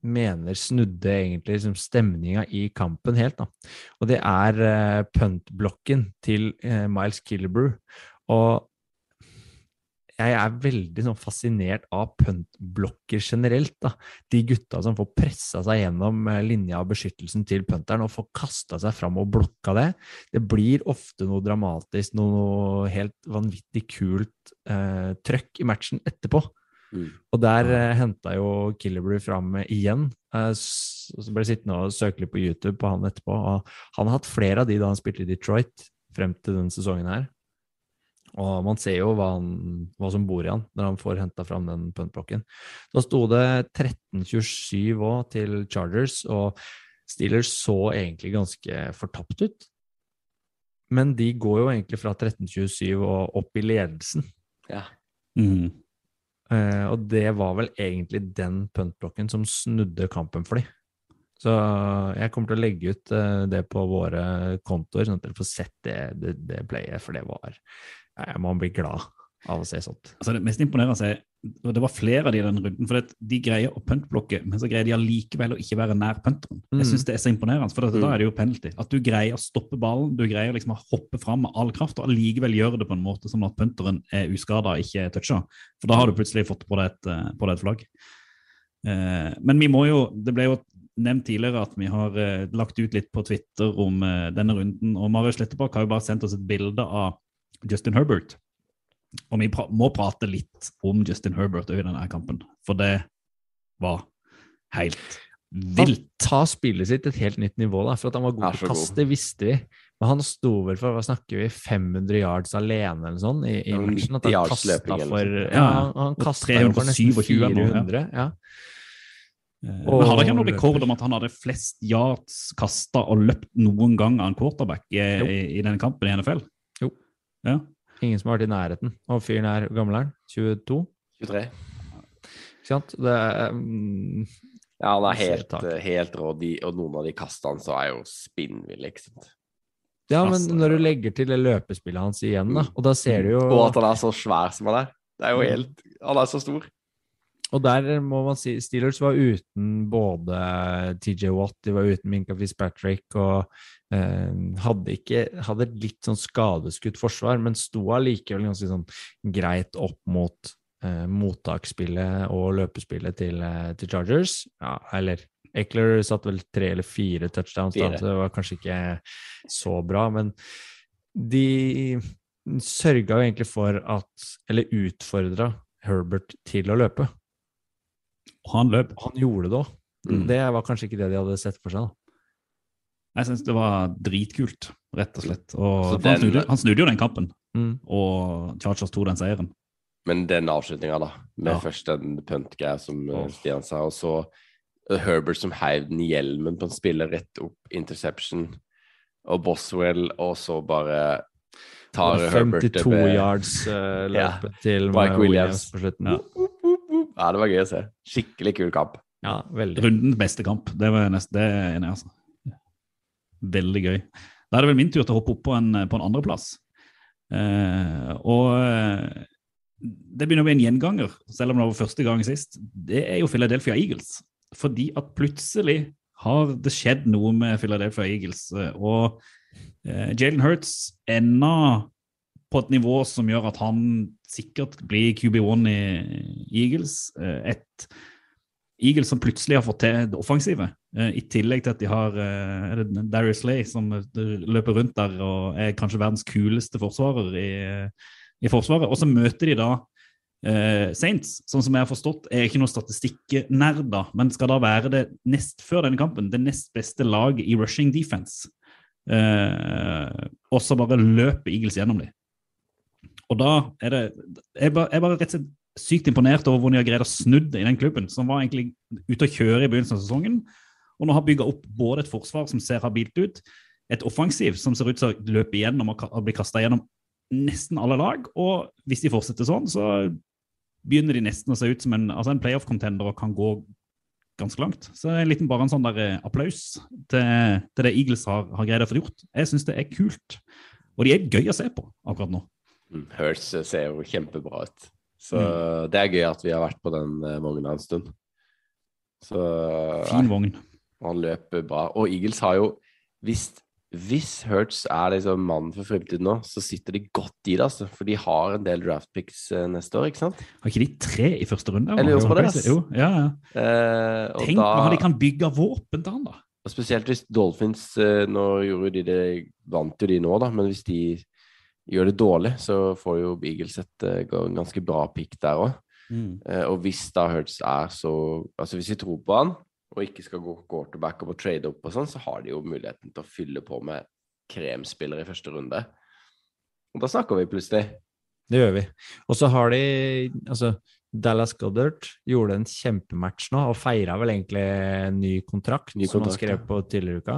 [SPEAKER 2] mener snudde egentlig liksom stemninga i kampen helt. da. Og det er uh, punt-blokken til uh, Miles Killebrew. Og jeg er veldig sånn, fascinert av puntblokker generelt. Da. De gutta som får pressa seg gjennom eh, linja av beskyttelsen til punteren og får kasta seg fram og blokka det. Det blir ofte noe dramatisk, noe helt vanvittig kult eh, trøkk i matchen etterpå.
[SPEAKER 3] Mm.
[SPEAKER 2] Og der eh, henta jo Killerbrew fram igjen. Eh, så ble jeg sittende og søke litt på YouTube på han etterpå. Og han har hatt flere av de da han spilte i Detroit frem til denne sesongen her. Og man ser jo hva, han, hva som bor i han når han får henta fram den puntblokken. Da sto det 13-27 òg til Chargers, og Steelers så egentlig ganske fortapt ut. Men de går jo egentlig fra 13-27 og opp i ledelsen.
[SPEAKER 3] Ja.
[SPEAKER 1] Mhm.
[SPEAKER 2] Eh, og det var vel egentlig den puntblokken som snudde kampen for dem. Så jeg kommer til å legge ut uh, det på våre kontoer, sånn at dere får sett det, det, det playet, for det var Jeg må bli glad av å se sånt.
[SPEAKER 1] Altså det mest imponerende er og det var flere av de i den runden, for de greier å puntblokke, men så greier de allikevel å ikke være nær punteren.
[SPEAKER 2] Mm.
[SPEAKER 1] Jeg synes det er så imponerende, for
[SPEAKER 3] Mm.
[SPEAKER 1] da er det jo penalty. At du greier å stoppe ballen, du greier liksom å hoppe fram med all kraft, og allikevel gjøre det på en måte som at punteren er uskada og ikke toucha. For da har du plutselig fått på deg et, eh, på deg et flagg. Eh, men vi må jo Det ble jo nevnt tidligere at vi har eh, lagt ut litt på Twitter om eh, denne runden, og Marius Slettebakk har jo bare sendt oss et bilde av Justin Herbert. Og vi pra må prate litt om Justin Herbert i denne kampen, for det var helt vilt.
[SPEAKER 2] Han tar spillet sitt et helt nytt nivå, da, for at han var god til å
[SPEAKER 3] god.
[SPEAKER 2] kaste, visste vi. Men han sto vel for hva snakker vi, 500 yards alene eller sånn i, i
[SPEAKER 3] Ja,
[SPEAKER 2] matchen. At han
[SPEAKER 3] yards
[SPEAKER 2] kasta for. Ja, han, han kasta for nesten
[SPEAKER 1] 327 eller noe, ja.
[SPEAKER 2] 400. Ja.
[SPEAKER 1] Eh,
[SPEAKER 2] Og
[SPEAKER 1] Men hadde ikke han noen rekord om at han hadde flest yards kasta og løpt noen gang av en quarterback i, i, i denne kampen i NFL?
[SPEAKER 2] Jo.
[SPEAKER 1] Ja.
[SPEAKER 2] Ingen som har vært i nærheten. Og fyren er gammel er 22?
[SPEAKER 3] 23.
[SPEAKER 2] Ikke sant? Det er, um,
[SPEAKER 3] Ja, han er helt, eh, helt rå, og noen av de kastene så er jo spinnville, ikke sant.
[SPEAKER 2] ja, men når du legger til det løpespillet hans igjen, da, og da ser du jo
[SPEAKER 3] Og at han er så svær som han er. Det er jo helt Han er så stor.
[SPEAKER 2] Og der må man si Steelers var uten både TJ Watt, de var uten Minka Fitzpatrick og eh, hadde ikke hadde et litt sånn skadeskutt forsvar, men sto allikevel ganske sånn greit opp mot eh, mottaksspillet og løpespillet til, eh, til Chargers. Ja, eller Eckler satt vel tre eller fire touchdowns, da, så det var kanskje ikke så bra, men de sørga jo egentlig for at Eller utfordra Herbert til å løpe.
[SPEAKER 1] Han løp.
[SPEAKER 2] Han gjorde det òg.
[SPEAKER 3] Mm.
[SPEAKER 2] Det var kanskje ikke det de hadde sett for seg. da.
[SPEAKER 1] Jeg syns det var dritkult, rett og slett. Og, den, han, snudde, han snudde jo den kampen,
[SPEAKER 2] Mm.
[SPEAKER 1] og Chargers tok den seieren.
[SPEAKER 3] Men den avslutninga, da, med
[SPEAKER 1] Ja.
[SPEAKER 3] først den punt-greia som
[SPEAKER 1] oh.
[SPEAKER 3] Stian sa, og så eh, Herbert som heiv den hjelmen på en spiller rett opp interception, og Boswell, og så bare tar Herbert det
[SPEAKER 2] 52
[SPEAKER 3] med-
[SPEAKER 2] yards uh,
[SPEAKER 3] Ja.
[SPEAKER 2] til
[SPEAKER 3] Mike
[SPEAKER 2] Williams.
[SPEAKER 3] Williams.
[SPEAKER 2] på slutten.
[SPEAKER 1] Ja.
[SPEAKER 3] Ja, det var gøy å se. Skikkelig kul kamp.
[SPEAKER 2] Ja, veldig.
[SPEAKER 1] Rundens beste kamp. Det var nest, det er jeg enig i, altså. Veldig gøy. Da er det vel min tur til å hoppe opp på en, på en andreplass. Eh, og eh, det begynner å bli en gjenganger, selv om det var første gang sist. Det er jo Philadelphia Eagles. Fordi at plutselig har det skjedd noe med Philadelphia Eagles. eh, Og eh, Jalen Hurts enda på et nivå som gjør at han sikkert blir QB1 i Eagles. Eh, Et Eagles som plutselig har fått til det offensive, eh, i tillegg til at de har eh, Darius Slay som løper rundt der og er kanskje verdens kuleste forsvarer i, i Forsvaret. Og så møter de da Uh, Saints, sånn som jeg har forstått, er ikke noe statistikknerder, men skal da være det nest før denne kampen, det nest beste laget i rushing defense. Uh, og så bare løper Eagles gjennom dem. Og da er det Jeg bare, jeg bare rett og slett sykt imponert over hvordan de har greid å snu i den klubben, som var egentlig ute å kjøre i begynnelsen av sesongen, og nå har bygga opp både et forsvar som ser habilt ut, et offensiv som ser ut til å løpe igjennom og bli kasta gjennom nesten alle lag, og hvis de fortsetter sånn, så begynner de nesten å se ut som en, altså en playoff-contender og kan gå ganske langt. Så en liten bare en sånn der eh, applaus til, til det Eagles har, har greid å få gjort. Jeg syns det er kult. Og de er gøy å se på akkurat nå.
[SPEAKER 3] Mm, Hurts eh, ser jo kjempebra ut. Så
[SPEAKER 1] Mm.
[SPEAKER 3] det er gøy at vi har vært på den eh, vogna en stund. Så
[SPEAKER 1] Fin
[SPEAKER 3] nei,
[SPEAKER 1] vogn.
[SPEAKER 3] han løper bra. Og Eagles har jo Hvis, hvis Hurts er liksom mannen for fremtiden nå, så sitter de godt i det, altså. For de har en del draft picks eh, neste år, ikke sant?
[SPEAKER 1] Har ikke de tre i første runde?
[SPEAKER 3] Jeg lurer
[SPEAKER 1] Jo,
[SPEAKER 3] på det.
[SPEAKER 1] Jo, ja, ja.
[SPEAKER 3] Eh, og
[SPEAKER 1] Tenk
[SPEAKER 3] da-
[SPEAKER 1] hva de kan bygge våpen til han, da.
[SPEAKER 3] Og spesielt hvis Dolphins eh, Nå gjorde de det Vant jo de nå, da, men hvis de gjør det dårlig, så får jo Beagles et eh, ganske bra pick der òg. og hvis da Hurts er så Altså hvis vi tror på han, og ikke skal gå quarterback og trade opp og sånn, så har de jo muligheten til å fylle på med kremspillere i første runde. Og da snakker vi plutselig.
[SPEAKER 2] Det gjør vi. Og så har de Altså, Dallas Goddard gjorde en kjempematch nå, og feira vel egentlig en ny kontrakt,
[SPEAKER 3] Ny
[SPEAKER 2] som han skrev på tidligere i uka.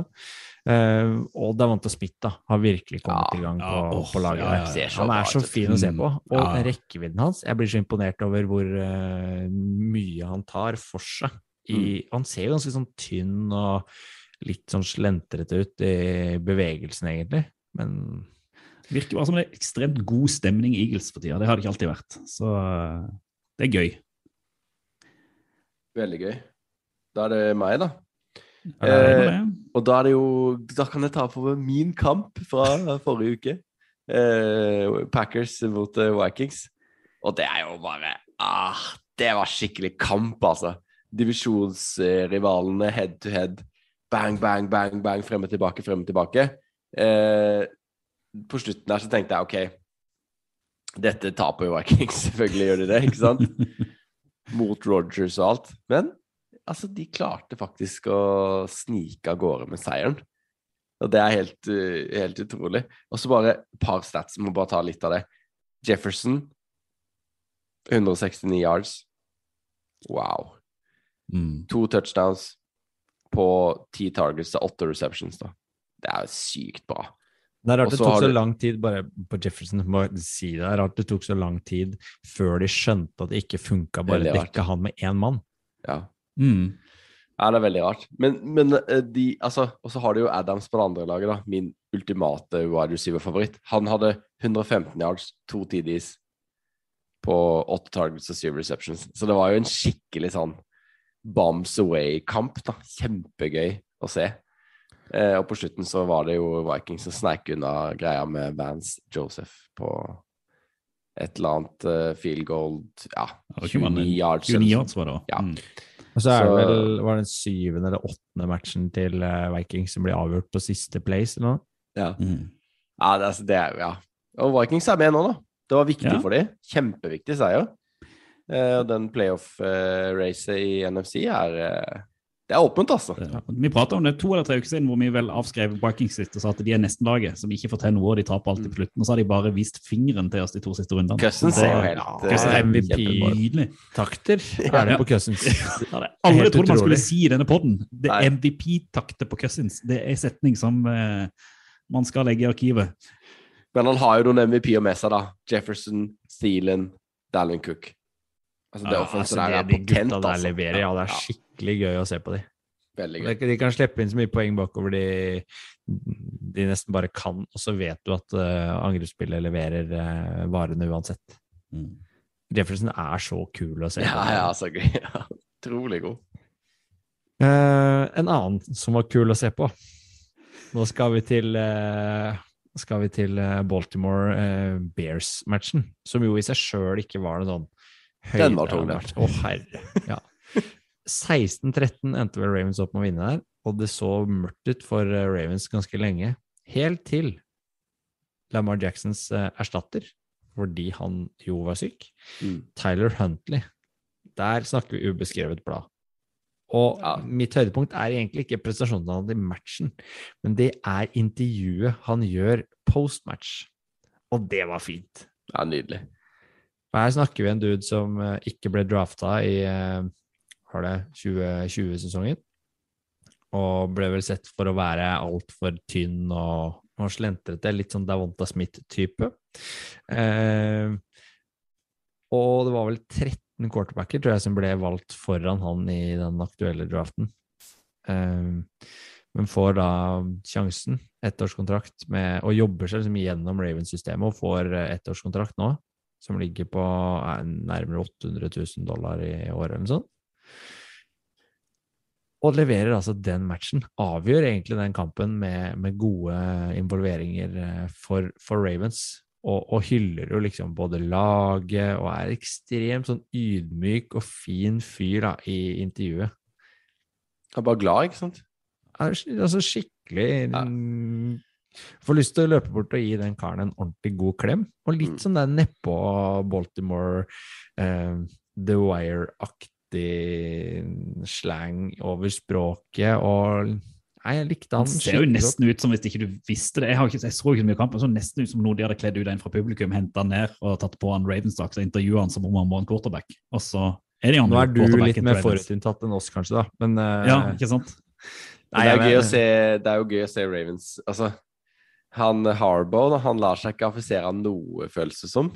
[SPEAKER 2] Uh, og Davante Smith da, har virkelig kommet
[SPEAKER 3] Ja,
[SPEAKER 2] i gang på,
[SPEAKER 1] ja, oh,
[SPEAKER 2] på laget.
[SPEAKER 1] ja, ja,
[SPEAKER 2] der. han er så fin å se på, og
[SPEAKER 1] Ja.
[SPEAKER 2] rekkevidden hans Jeg blir så imponert over hvor uh, mye han tar for seg. I, Han ser jo ganske sånn tynn og litt sånn slentrete ut i bevegelsen, egentlig. Men
[SPEAKER 1] Virker bare som det er ekstremt god stemning i Eagles for tida. Det har det ikke alltid vært. Så eh, det er gøy.
[SPEAKER 3] Veldig gøy. Da er det meg, da.
[SPEAKER 1] Ja,
[SPEAKER 3] Eh. Og da er det jo Da kan jeg ta for min kamp fra forrige uke. Eh, Packers mot eh, Vikings. Og det er jo bare ah, Det var skikkelig kamp, altså. Divisjonsrivalene head to head. Bang, bang, bang, bang, frem og tilbake, frem og tilbake. Eh, på slutten der så tenkte jeg OK, dette taper jo Vikings. Selvfølgelig gjør de det, ikke sant? Mot Rogers og alt. Men altså, de klarte faktisk å snike av gårde med seieren. Og det er helt, uh, helt utrolig. Og så bare et par stats, må bare ta litt av det. Jefferson 169 yards. Wow.
[SPEAKER 1] Mm.
[SPEAKER 3] To touchdowns på ti targets til åtte receptions, da. Det er sykt bra.
[SPEAKER 2] Det er rart det tok så lang tid bare på Jefferson. Må si det. det er rart det tok så lang tid før de skjønte at det ikke funka bare å dekke han med én mann.
[SPEAKER 3] Ja.
[SPEAKER 1] Mm.
[SPEAKER 3] Ja, det er veldig rart. Men, men eh, de Altså, og så har du jo Adams på det andre laget, da. Min ultimate wide receiver-favoritt. Han hadde 115 yards, to TDs på åtte targets og syv receptions. Så det var jo en skikkelig sånn bombs away-kamp, da. Kjempegøy å se. Eh, og på slutten så var det jo Vikings som sneik unna greia med Vance Joseph på et eller annet uh, field goal Ja,
[SPEAKER 1] Ja, det kan være
[SPEAKER 3] 29 yards.
[SPEAKER 1] 29
[SPEAKER 3] sånn.
[SPEAKER 1] yards var det.
[SPEAKER 3] Ja.
[SPEAKER 1] Mm.
[SPEAKER 2] Og så er det vel var det den syvende eller åttende matchen til uh, Vikings som blir avgjort på siste place eller noe.
[SPEAKER 3] Ja.
[SPEAKER 1] Mm.
[SPEAKER 3] Ja, det, er- altså, det er, ja. Og Vikings er med nå, da. Det var viktig
[SPEAKER 1] Ja.
[SPEAKER 3] for dem. Kjempeviktig seier. Uh, og den playoff-racet i NFC er Det er åpent, altså.
[SPEAKER 1] Ja, Vi prata om det to eller tre uker siden, hvor vi vel avskrev Vikings litt og sa at de er nesten-laget, som ikke får til noe, og de taper alltid på slutten. Og så har de bare vist fingeren til oss de to siste rundene.
[SPEAKER 3] Cousins er jo helt eh,
[SPEAKER 1] Cousins er
[SPEAKER 2] MVP
[SPEAKER 1] nydelig.
[SPEAKER 2] Takter er det på Cousins.
[SPEAKER 1] Det trodde man skulle si i denne poden. Det er MVP-takter på Cousins. Det er en setning som eh, man skal legge i arkivet.
[SPEAKER 3] Men han har jo noen MVP-er med seg, da. Jefferson, Thielen, Dallin Cook. Altså, det
[SPEAKER 1] Ja,
[SPEAKER 2] Altså, det
[SPEAKER 3] er
[SPEAKER 2] de
[SPEAKER 3] potent,
[SPEAKER 2] gutta der
[SPEAKER 3] altså.
[SPEAKER 2] leverer, ja, det er skikkelig gøy å se på de. De, kan slippe inn så mye poeng bakover de, de nesten bare kan, og så vet du at uh, angrepsspillet leverer uh, varene uansett. Jefferson er så kul å se på.
[SPEAKER 3] Ja, ja, så gøy. Ja. Utrolig god.
[SPEAKER 2] Uh, en annen som var kul å se på. Nå skal vi til, uh, skal vi til Baltimore Bears-matchen, som jo i seg sjøl ikke var noe sånn
[SPEAKER 3] Den var tung, den.
[SPEAKER 2] Å, herre. Ja. 16-13 endte vel Ravens opp med å vinne der, og det så mørkt ut for eh, Ravens ganske lenge. Helt til Lamar Jacksons eh, erstatter, fordi han jo var syk.
[SPEAKER 3] Mm.
[SPEAKER 2] Tyler Huntley. Der snakker vi ubeskrevet blad. Og
[SPEAKER 3] Ja.
[SPEAKER 2] mitt høydepunkt er egentlig ikke prestasjonen hans i matchen, men det er intervjuet han gjør post-match. Og det var fint.
[SPEAKER 3] Ja, nydelig.
[SPEAKER 2] Og her snakker vi en dude som eh, ikke ble drafta i eh, har det 2020-sesongen, og ble vel sett for å være altfor tynn og, og slentrete, litt sånn Davonta Smith-type. Eh, og det var vel 13 quarterbacker, tror jeg, som ble valgt foran han i den aktuelle draften. Eh, men får da sjansen, ettårskontrakt, med, og jobber seg liksom gjennom Ravens-systemet og får eh, ettårskontrakt nå, som ligger på eh, nærmere 800 000 dollar i året eller noe sånt. Og leverer altså den matchen. Avgjør egentlig den kampen med, med gode involveringer eh, for, for Ravens. Og, og hyller jo liksom både laget og er ekstremt sånn ydmyk og fin fyr da, i intervjuet.
[SPEAKER 3] Er bare glad, ikke sant?
[SPEAKER 2] Er, altså skikkelig
[SPEAKER 3] Ja.
[SPEAKER 2] Får lyst til å løpe bort og gi den karen en ordentlig god klem. Og litt
[SPEAKER 3] Mm.
[SPEAKER 2] sånn der nedpå Baltimore eh, The Wire-aktig slang over språket. Og Nei, jeg likte
[SPEAKER 1] Han
[SPEAKER 2] Det
[SPEAKER 1] ser jo nesten ut som hvis ikke du visste det. Jeg, har ikke, jeg så ikke så mye kamp, men så nesten ut som noe de hadde kledd ut en fra publikum, henta han ned og tatt på han Ravenstock og intervjua han som om han var en quarterback. Og så er de
[SPEAKER 2] Nå er du litt mer forutinntatt enn oss, kanskje, da. Men uh,
[SPEAKER 1] Ja, ikke sant?
[SPEAKER 3] Nei, det, er jo gøy å se, det er jo gøy å se Ravens Altså, han Harbo, han lar seg ikke affisere av noe, føles det som.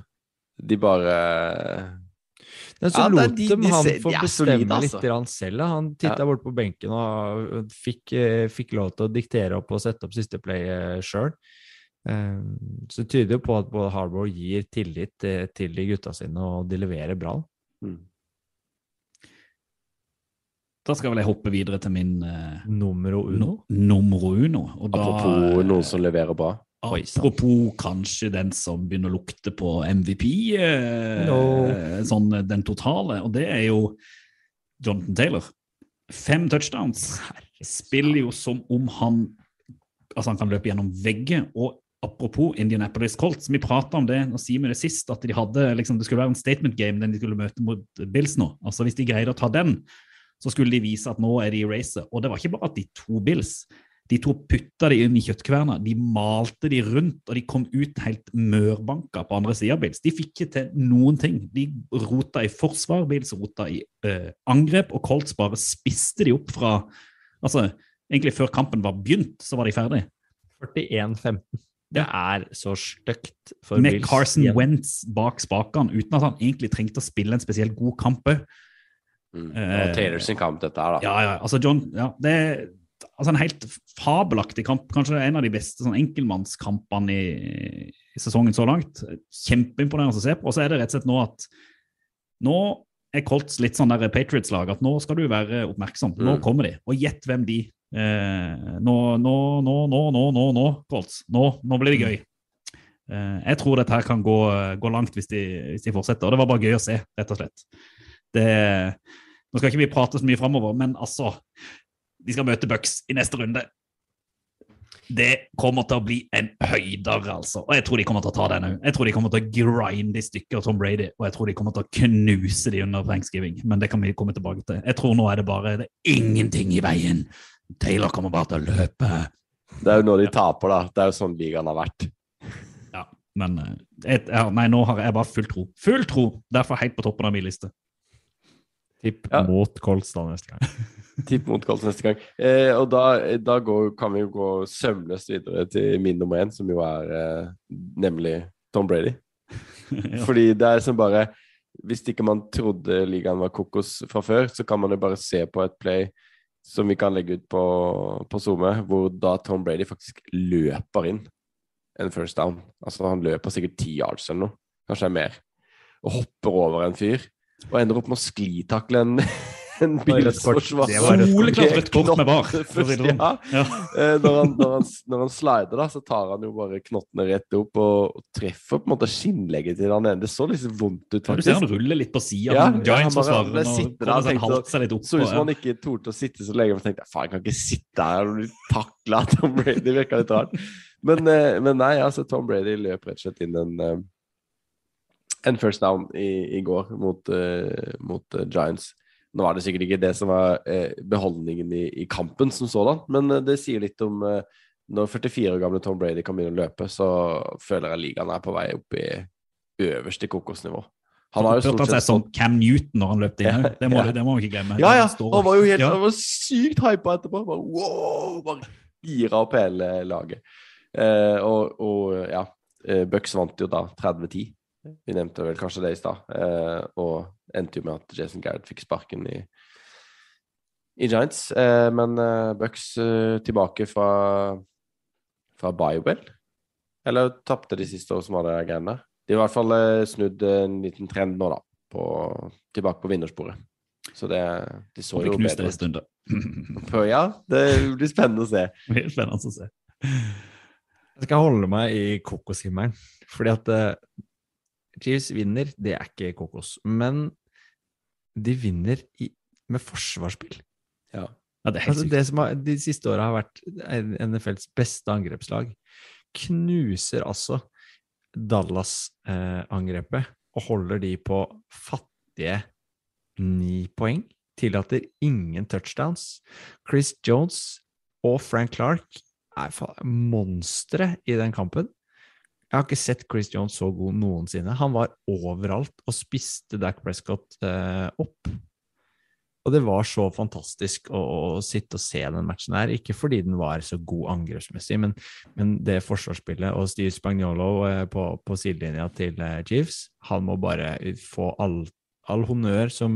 [SPEAKER 3] De bare
[SPEAKER 2] Nei, så
[SPEAKER 3] Ja,
[SPEAKER 2] lot
[SPEAKER 3] de-
[SPEAKER 2] dem han få
[SPEAKER 3] de
[SPEAKER 2] bestemme
[SPEAKER 3] solid, altså.
[SPEAKER 2] litt selv. da. Han titta
[SPEAKER 3] Ja.
[SPEAKER 2] bort på benken og fikk, eh, fikk lov til å diktere opp og sette opp siste play sjøl. Så det tyder jo på at både Harbour gir tillit eh, til de gutta sine, og de leverer bra.
[SPEAKER 3] mm.
[SPEAKER 1] Da skal vel jeg hoppe videre til min uh,
[SPEAKER 2] Numero uno.
[SPEAKER 1] numero uno. Og da,
[SPEAKER 3] Apropos noen som leverer bra.
[SPEAKER 2] Oi.
[SPEAKER 1] Apropos kanskje den som begynner å lukte på MVP, uh,
[SPEAKER 2] No.
[SPEAKER 1] sånn eh, den totale, og det er jo Jonathan Taylor. Fem touchdowns. Spiller jo som om han Altså han kan løpe gjennom vegger. Og apropos Indianapolis Colts, vi prata om det når Simen det sist, at de hadde liksom, det skulle være en statement game den de skulle møte mot Bills nå. Altså Hvis de greide å ta den, så skulle de vise at nå er de i racet. Og det var ikke bare at de to Bills. De to putta de inn i kjøttkverna, de malte de rundt, og de kom ut helt mørbanka på andre sida av Bills. De fikk ikke til noen ting. De rota i forsvar, Bills rota i eh, angrep, og Colts bare spiste de opp fra Altså, egentlig før kampen var begynt, så var de ferdig.
[SPEAKER 2] 41-15. Det er så stygt for
[SPEAKER 1] Med
[SPEAKER 2] Bills.
[SPEAKER 1] Carson. Wentz bak spakene, uten at han egentlig trengte å spille en spesielt god kamp òg.
[SPEAKER 3] Mm.
[SPEAKER 1] Eh,
[SPEAKER 3] Taylor sin kamp, dette her, da.
[SPEAKER 1] Ja, ja. Altså, John ja, Det er altså en helt fabelaktig kamp. Kanskje en av de beste sånn, enkeltmannskampene i, i sesongen så langt. Kjempeimponerende å se på. Og så er det rett og slett nå at nå er Colts litt sånn der Patriots-lag at nå skal du være oppmerksom. Nå
[SPEAKER 3] Mm.
[SPEAKER 1] kommer de. Og gjett hvem de eh, Nå, nå, nå, nå, nå, nå, nå, Colts. Nå, nå blir det gøy. Eh, jeg tror dette her kan gå, gå langt hvis de, hvis de fortsetter. Og det var bare gøy å se, rett og slett. Det, nå skal ikke vi prate så mye framover, men altså De skal møte Bucks i neste runde. Det kommer til å bli en høyder, altså. Og jeg tror de kommer til å ta den òg. Jeg tror de kommer til å grinde i stykker Tom Brady, og jeg tror de kommer til å knuse de under thanksgiving. Men det kan vi komme tilbake til. Jeg tror nå er det bare det er ingenting i veien. Taylor kommer bare til å løpe.
[SPEAKER 3] Det er jo når de taper, da. Det er jo sånn ligaen har vært.
[SPEAKER 1] Ja, men eh, ja, Nei, nå har jeg bare full tro. Full tro! Derfor helt på toppen av min liste.
[SPEAKER 2] Tipp
[SPEAKER 3] Ja.
[SPEAKER 2] mot da neste gang.
[SPEAKER 3] Tipp mot Colts neste gang. Eh, og da, da går, kan vi jo gå sømløst videre til min nummer én, som jo er eh, nemlig Tom Brady.
[SPEAKER 1] ja.
[SPEAKER 3] Fordi det er som bare Hvis ikke man trodde ligaen var kokos fra før, så kan man jo bare se på et play som vi kan legge ut på, på SoMe, hvor da Tom Brady faktisk løper inn en first down. Altså han løper sikkert ti yards eller noe, kanskje mer, og hopper over en fyr, og ender opp med å sklitakle en, en
[SPEAKER 2] var
[SPEAKER 3] bilsforsvar.
[SPEAKER 2] Det var rødt kort.
[SPEAKER 1] Soleklart rødt kort med var. sånn.
[SPEAKER 3] Ja,
[SPEAKER 1] Ja.
[SPEAKER 3] Eh, når, han, når, han, når han slider, da, så tar han jo bare knottene rett opp og, og treffer på en måte skinnlegget til han ene. Det så liksom vondt ut,
[SPEAKER 1] Ja, du ser han ruller litt på sida.
[SPEAKER 3] Ja,
[SPEAKER 1] Giants-forsvareren
[SPEAKER 3] ja, ble der og tenkte
[SPEAKER 1] halte seg litt opp.
[SPEAKER 3] Så ut som han ikke torde å sitte så lenge. Jeg tenkte faen, jeg kan ikke sitte her og bli takla av Tom Brady. Det virka litt rart. Men, eh, men nei, altså Tom Brady løp rett og slett inn en, eh, en first down i, i går mot, uh, mot uh, Giants. Nå var det sikkert ikke det som var uh, beholdningen i, i kampen som sådan, men eh, det sier litt om eh, når 44 år gamle Tom Brady kan begynne å løpe, så føler jeg ligaen er på vei opp i øverste kokosnivå. Han har jo stort sett
[SPEAKER 1] som Cam Newton når han løp inn. Det må,
[SPEAKER 3] ja.
[SPEAKER 1] det må vi ikke glemme.
[SPEAKER 3] Ja, ja. Han var jo helt
[SPEAKER 1] Ja.
[SPEAKER 3] han var sykt hypa etterpå. Bare, wow! Bare gira opp hele laget. Eh, og, og ja, eh, Bucks vant jo da 30-10. Vi nevnte vel kanskje det i stad. Eh, og endte jo med at Jason Garrett fikk sparken i, i Giants. Eh, men eh, Bucks eh, tilbake fra, fra Biwell. Eller tapte de siste år som var det greiene. De har i hvert fall eh, snudd en liten trend nå, da. På, tilbake på vinnersporet. Så det, de så jo bedre
[SPEAKER 1] det en stund. da.
[SPEAKER 3] ut. Ja, det blir spennende å se.
[SPEAKER 1] Det blir spennende å se.
[SPEAKER 2] Jeg skal holde meg i kokoshimmelen, fordi at eh, Chiefs vinner, det er ikke kokos. Men de vinner i, med forsvarsspill.
[SPEAKER 3] Ja.
[SPEAKER 1] Ja, det er helt
[SPEAKER 2] Altså,
[SPEAKER 1] sykt.
[SPEAKER 2] det som har, de siste åra har vært NFLs beste angrepslag, knuser altså Dallas-angrepet og holder de på fattige ni poeng. Tillater ingen touchdowns. Chris Jones og Frank Clark er monstre i den kampen. Jeg har ikke sett Chris Jones så god noensinne. Han var overalt og spiste Dac Prescott eh, opp. Og det var så fantastisk å, å sitte og se den matchen her. Ikke fordi den var så god angrepsmessig, men, men det forsvarsspillet og Steve Spagnolo eh, på, på sidelinja til eh, Chiefs, han må bare få all, all honnør som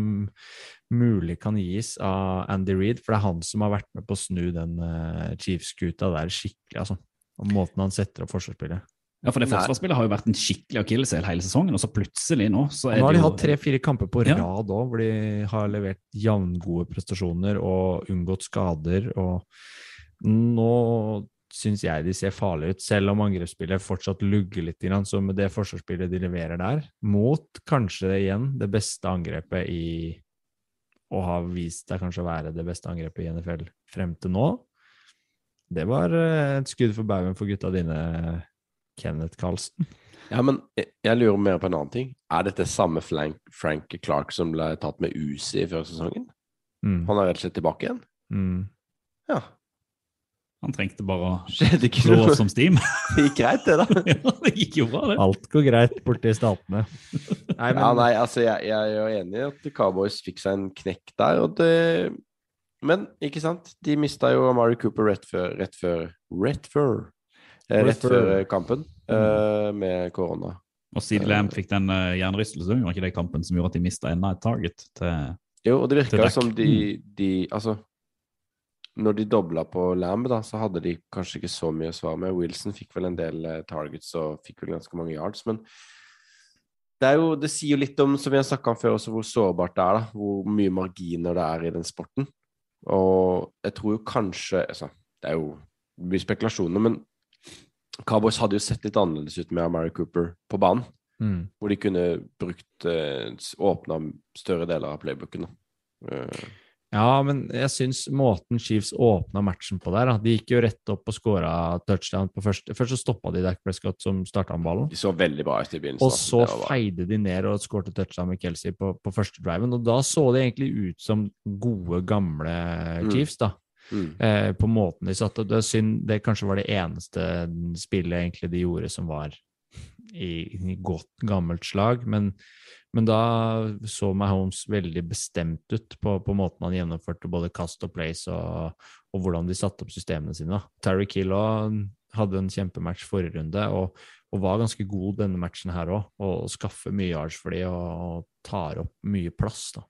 [SPEAKER 2] mulig kan gis av Andy Reid, for det er han som har vært med på å snu den eh, Chiefs-skuta der skikkelig, altså. Og måten han setter opp forsvarsspillet.
[SPEAKER 1] Ja, for det forsvarsspillet har jo vært en skikkelig akilleshæl hele sesongen, og så plutselig nå så er
[SPEAKER 2] Nå har de
[SPEAKER 1] jo
[SPEAKER 2] hatt tre-fire kamper på rad òg, hvor de har levert jevngode prestasjoner og unngått skader. og Nå syns jeg de ser farlige ut, selv om angrepsspillet fortsatt lugger litt. Så med det forsvarsspillet de leverer der, mot kanskje igjen det beste angrepet i Og har vist seg kanskje å være det beste angrepet i NFL frem til nå, det var eh, et skudd for baugen for gutta dine, Kenneth Carlsen.
[SPEAKER 3] Ja, men jeg, jeg lurer mer på en annen ting. Er dette samme Frank, Frank Clark som ble tatt med Uzi før sesongen?
[SPEAKER 2] Mm.
[SPEAKER 3] Han er rett og slett tilbake igjen?
[SPEAKER 2] Mm.
[SPEAKER 3] Ja.
[SPEAKER 1] Han trengte bare å slå som steam.
[SPEAKER 3] Det gikk greit, det, da.
[SPEAKER 1] ja, det gikk jo bra, det.
[SPEAKER 2] Alt går greit borte i statene. Nei, men
[SPEAKER 3] Ja, nei, altså, jeg, jeg er jo enig i at Cowboys fikk seg en knekk der, og det Men, ikke sant? De mista jo Amari Cooper rett før Rett før Rett før,
[SPEAKER 2] Rett før.
[SPEAKER 3] før kampen eh, med korona.
[SPEAKER 1] Og Sid Lamb fikk den uh, hjernerystelsen, var ikke det kampen som gjorde at de mista enda et target til
[SPEAKER 3] Jo, og det virka som de, de Altså, når de dobla på Lamb, da, så hadde de kanskje ikke så mye å svare med. Wilson fikk vel en del uh, targets og fikk vel ganske mange yards, men det, er jo, det sier jo litt om, som vi har snakka om før, også hvor sårbart det er. da, Hvor mye marginer det er i den sporten. Og jeg tror jo kanskje altså, Det er jo mye spekulasjoner, men Cowboys hadde jo sett litt annerledes ut med Amari Cooper på banen.
[SPEAKER 2] mm.
[SPEAKER 3] Hvor de kunne brukt s- åpna større deler av playbooken. Eh,
[SPEAKER 2] Ja, men jeg syns måten Chiefs åpna matchen på der da. De gikk jo rett opp og skåra touchdown på første Først så stoppa de Dac Prescott, som starta med ballen.
[SPEAKER 3] de så veldig bra ut i begynnelsen.
[SPEAKER 2] Og så feide de ned og skårte touchdown med Kelsey på, på første driven. Og da så det egentlig ut som gode, gamle
[SPEAKER 3] Mm.
[SPEAKER 2] Chiefs, da.
[SPEAKER 3] Mm.
[SPEAKER 2] Eh, på måten de satte. Det er synd Det kanskje var det eneste spillet egentlig de gjorde som var i, i godt, gammelt slag. Men, men da så Mahomes veldig bestemt ut på, på måten han gjennomførte både kast og place og, og hvordan de satte opp systemene sine. Terry Kill hadde en kjempematch forrige runde og, og var ganske god denne matchen her òg. Og skaffer mye yards for de og, og tar opp mye plass. da.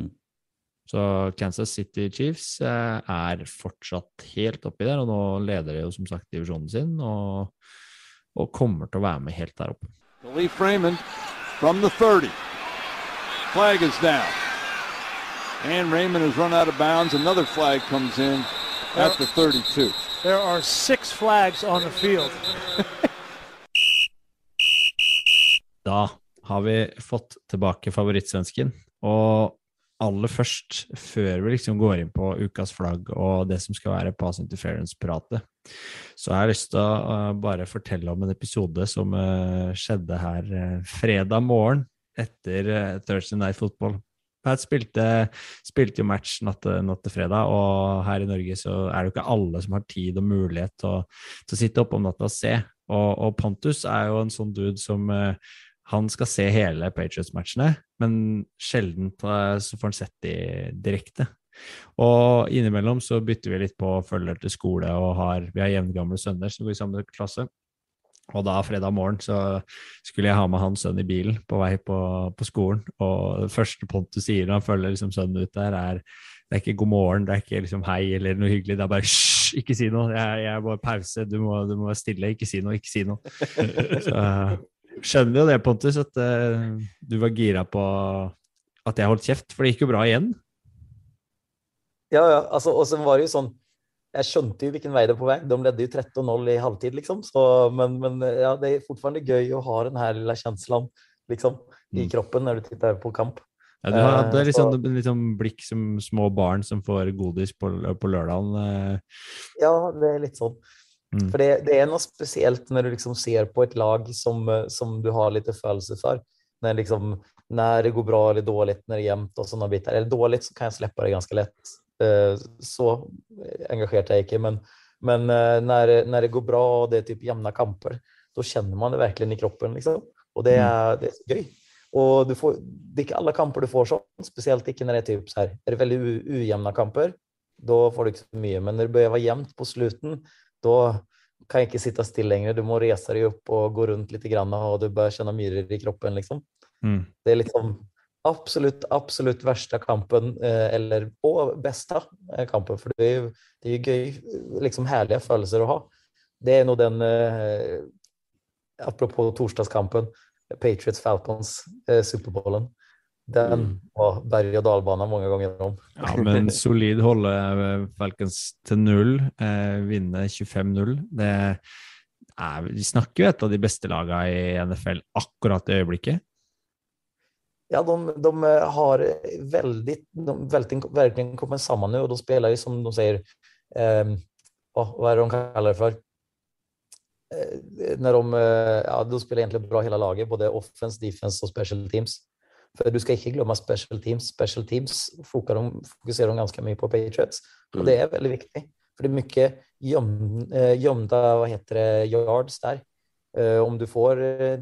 [SPEAKER 1] Mm.
[SPEAKER 2] Så Kansas City Chiefs eh, er fortsatt helt oppi der, og nå leder de jo som sagt divisjonen sin og, og kommer til å være med helt der oppe.
[SPEAKER 5] Freeman from the 30. Flag is down. And Raymond has run out of bounds. Another flag comes in at the 32.
[SPEAKER 6] There are six flags on the field.
[SPEAKER 2] Da har vi fått tilbake favorittsvensken. Og aller først, før vi liksom går inn på ukas flagg og det som skal være pass interference-pratet, så jeg har lyst til å uh, bare fortelle om en episode som uh, skjedde her uh, fredag morgen etter Thursday Night Football. Pat spilte, spilte jo match natt, natt til fredag, og her i Norge så er det jo ikke alle som har tid og mulighet til å, til å sitte oppe om natta og se. Og, og Pontus er jo en sånn dude som eh, han skal se hele Patriots-matchene, men sjelden så får han sett de direkte. Og innimellom så bytter vi litt på følger til skole, og har, vi har jevngamle sønner som går i samme klasse. Og da fredag morgen så skulle jeg ha med hans sønn i bilen på vei på, på skolen, og det første Pontus sier når han følger liksom sønnen ut der, er det er ikke god morgen, det er ikke liksom hei eller noe hyggelig, det er bare hysj, ikke si noe, jeg, jeg er bare pause, du må, du må være stille, ikke si noe, ikke si noe. Så skjønner jo det, Pontus, at uh, du var gira på at jeg holdt kjeft, for det gikk jo bra igjen.
[SPEAKER 7] Ja, ja, altså, og så var det jo sånn Jeg skjønte jo hvilken vei det var på vei. De ledde jo 13-0 i halvtid, liksom. Så, men, men ja, det er fortsatt gøy å ha den her lilla kjenslen liksom, i
[SPEAKER 2] Mm.
[SPEAKER 7] kroppen når du titter på kamp.
[SPEAKER 2] Ja, du hadde
[SPEAKER 7] Eh,
[SPEAKER 2] liksom,
[SPEAKER 7] så-
[SPEAKER 2] liksom blikk som små barn som får godis på, på lørdagen. eh.
[SPEAKER 7] Ja, det er litt sånn.
[SPEAKER 2] Mm.
[SPEAKER 7] For det, det er noe spesielt når du liksom ser på et lag som, eh, som du har litt følelse for. Når, liksom, når det går bra eller dåligt, når det er jevnt og sånne biter. Eller dåligt så kan jeg slippe det ganske lätt. Eh, Så engasjert er jeg ikke, men, men eh, når, når det går bra og det er typ jevne kamper, da kjenner man det virkelig i kroppen. liksom. Og det er, det er gøy. Og du får, det er ikke alle kamper du får sånn, spesielt ikke når det er typ så her. Er det veldig ujevne kamper, da får du ikke så mye. Men når det begynner å være jevnt på slutten, da kan jeg ikke sitte stille lenger. Du må reise deg opp og gå rundt litt, grann, og du bør kjenne myrer i kroppen. liksom.
[SPEAKER 2] Mm.
[SPEAKER 7] Det er liksom absolutt, absolutt verste kampen, eh, eller og beste eh, kampen. For det er jo, det er jo gøy, liksom herlige følelser å ha. Det er nå den eh, Apropos torsdagskampen, Patriots Falcons, eh, Superbowlen. Den var berg-og-dal-bane mange ganger om.
[SPEAKER 2] Ja, men solid holde eh, Falcons til null, eh, vinne 25-0. Det er, Vi snakker jo et av de beste lagene i NFL akkurat i øyeblikket.
[SPEAKER 7] Ja, de, de har veldig de verkligen kommit samman nu och de spiller jo, som de sier eh, vad är det de kaller det for? Eh, när de, eh, ja, de spiller egentlig bra hele laget, både offense, defense og special teams. För du skal ikke glemme special teams. Special teams fokuserer de, ganske mye på Patriots. og det er veldig viktig. For det er mye gjemte eh, gömda, heter det, yards der. Eh, om du får eh,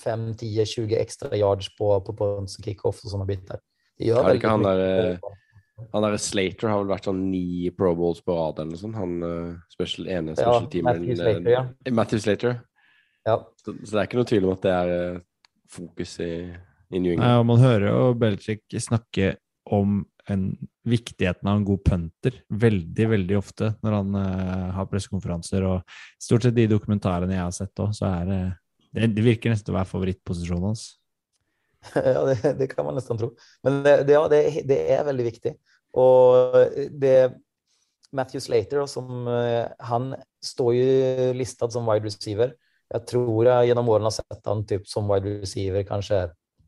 [SPEAKER 7] 5, 10, 20 ekstra yards på, på punts og kickoff og sånne biter. Det
[SPEAKER 3] gjør
[SPEAKER 7] veldig
[SPEAKER 3] mye. han eh, Han der Slater har vel vært sånn ni Pro Bowls på rad eller noe sånt. Han special, ene
[SPEAKER 7] Ja,
[SPEAKER 3] special teameren
[SPEAKER 7] Matthew Slater, ja.
[SPEAKER 3] eh, Matthew Slater.
[SPEAKER 7] Ja.
[SPEAKER 3] Så, så det er ikke noe tvil om at det er eh, fokus i, i New
[SPEAKER 2] Nei,
[SPEAKER 3] England.
[SPEAKER 2] og man hører jo Belichick snakke om en, viktigheten av en god punter veldig, veldig ofte når han uh, har pressekonferanser. Og stort sett de dokumentarene jeg har sett òg, så er det det, det virker nesten å være favorittposisjonen hans.
[SPEAKER 7] Ja, det, det kan man nesten tro. Men det, det, ja, det, det är väldigt viktigt. Och det, Matthew Slater, som, eh, han står jo listet som wide receiver. Jeg tror jeg gjennom årene har sett han typ som wide receiver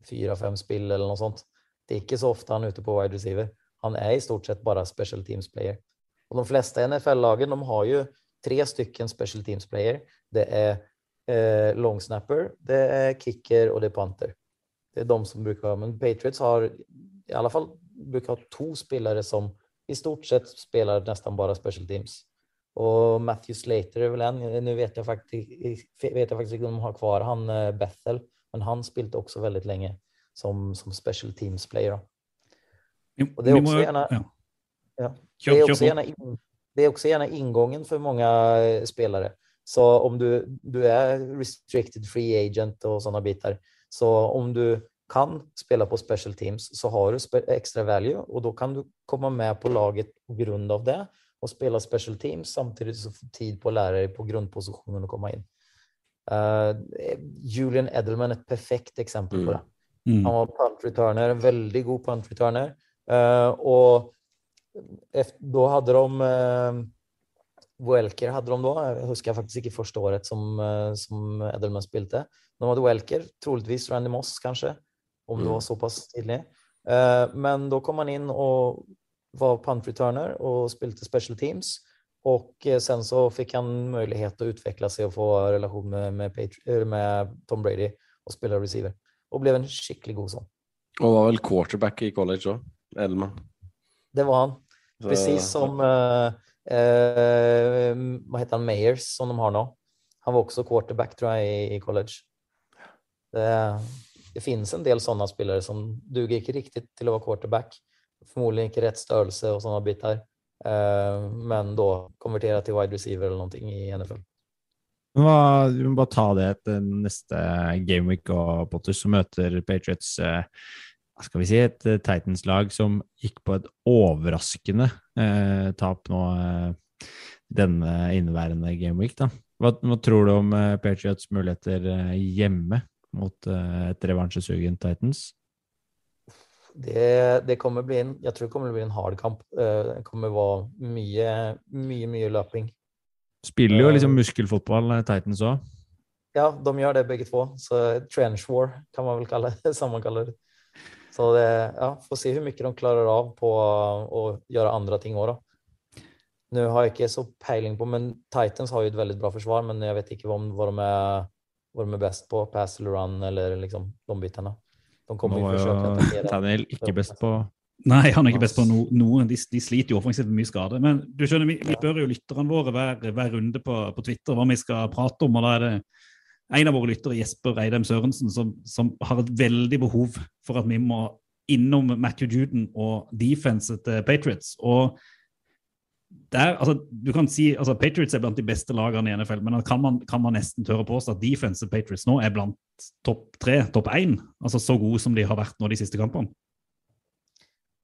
[SPEAKER 7] kanske fyra, fem spill eller noe sånt. Det er ikke så ofte han er ute på wide receiver. Han er i stort sett bare special teams player. Og de fleste NFL-lagene har jo tre stycken special teams player. Det er eh, long snapper, det er kicker og det er punter. Det er de som bruker men Patriots har i alle fall bruker ha to spillere som i stort sett spelar nesten bare special teams. Og Matthew Slater er vel en, nu vet jeg faktisk, vet jeg faktisk ikke om de har kvar han eh, Bethel, men han spilte også veldig lenge som, som special teams player.
[SPEAKER 1] Vi,
[SPEAKER 7] det er
[SPEAKER 1] også
[SPEAKER 7] gjerne
[SPEAKER 1] må- ja.
[SPEAKER 7] ja, det, er
[SPEAKER 1] også
[SPEAKER 7] gjerne in, det er også gjerne inngangen for mange spillere. Så om du, du er restricted free agent og sånne biter, så om du kan spela på special teams så har du ekstra extra value og da kan du komme med på laget på grund av det Og spela special teams samtidigt så får tid på å lære deg på grundpositionen å komme in. Eh, Julian Edelman er et perfekt eksempel på
[SPEAKER 3] Mm.
[SPEAKER 7] det.
[SPEAKER 1] Mm.
[SPEAKER 7] Han var punt returner, en veldig god punt returner. Uh, og da hadde de uh, Welker hadde de da. Jeg husker faktisk ikke første året som, uh, som Edelman spilte. De hadde Welker, troligvis Randy Moss kanskje, om det
[SPEAKER 3] Mm.
[SPEAKER 7] var såpass tidlig. Men da kom han inn og var punt returner og spilte special teams. Og eh, sen så fikk han möjlighet att å sig og få relasjon med, med, Patri- med Tom Brady og spela receiver. Og ble en skikkelig god sånn.
[SPEAKER 3] Og var vel quarterback i college òg, Edelman.
[SPEAKER 7] Det var han. Precis som eh, eh, vad heter han, Mayers som de har nå. Han var också quarterback tror jag i, i college. Det, det finns en del sådana spelare som duger inte riktigt till att vara quarterback. Förmodligen inte rätt störelse och sådana bitar. Eh, men da konvertere til wide receiver eller noe i NFL.
[SPEAKER 2] Hva, vi må bare ta det etter neste gameweek og Potters, som møter Patriots eh, hva skal vi si, et eh, Titans-lag som gikk på et overraskende eh, tap nå eh, denne inneværende gameweek. da. Hva, hva tror du om eh, Patriots muligheter hjemme mot et revansjesugen Titans?
[SPEAKER 7] Det, det kommer bli en, jeg tror det kommer bli en hard kamp. Eh, det kommer være mye, mye mye løping.
[SPEAKER 2] Spiller jo
[SPEAKER 7] Eh,
[SPEAKER 2] liksom muskelfotball, eh, Titans òg.
[SPEAKER 7] Ja, de gjør det begge två. Så trench war kan man vel kalle det, kaller det. Så det, ja, får se hvor mye de klarer av på å gjøre andre ting òg, da. Nå har jeg ikke så peiling på, men Titans har jo et veldig bra forsvar, men jeg vet ikke vad, de, er, hva de er best på, pass eller run eller liksom de bitarna.
[SPEAKER 2] Nå var jo
[SPEAKER 7] attackera.
[SPEAKER 2] Ikke best på
[SPEAKER 1] Nei, han er ikke best på no, noen. De, de sliter jo offensivt med mye skade. Men du skjønner, vi, vi spør jo lytterne våre hver, hver runde på, på Twitter hva vi skal prate om. og da er det en av våre lyttere, Jesper Eidem Sørensen, som, som har et veldig behov for at vi må innom Matthew Juden og defenset til Patriots. Og der, altså, du kan si, altså Patriots er blant de beste lagene i NFL, men kan man, kan man nesten tørre påstå at defense Patriots nå er blant topp tre, topp én? Altså så gode som de har vært nå de siste kampene?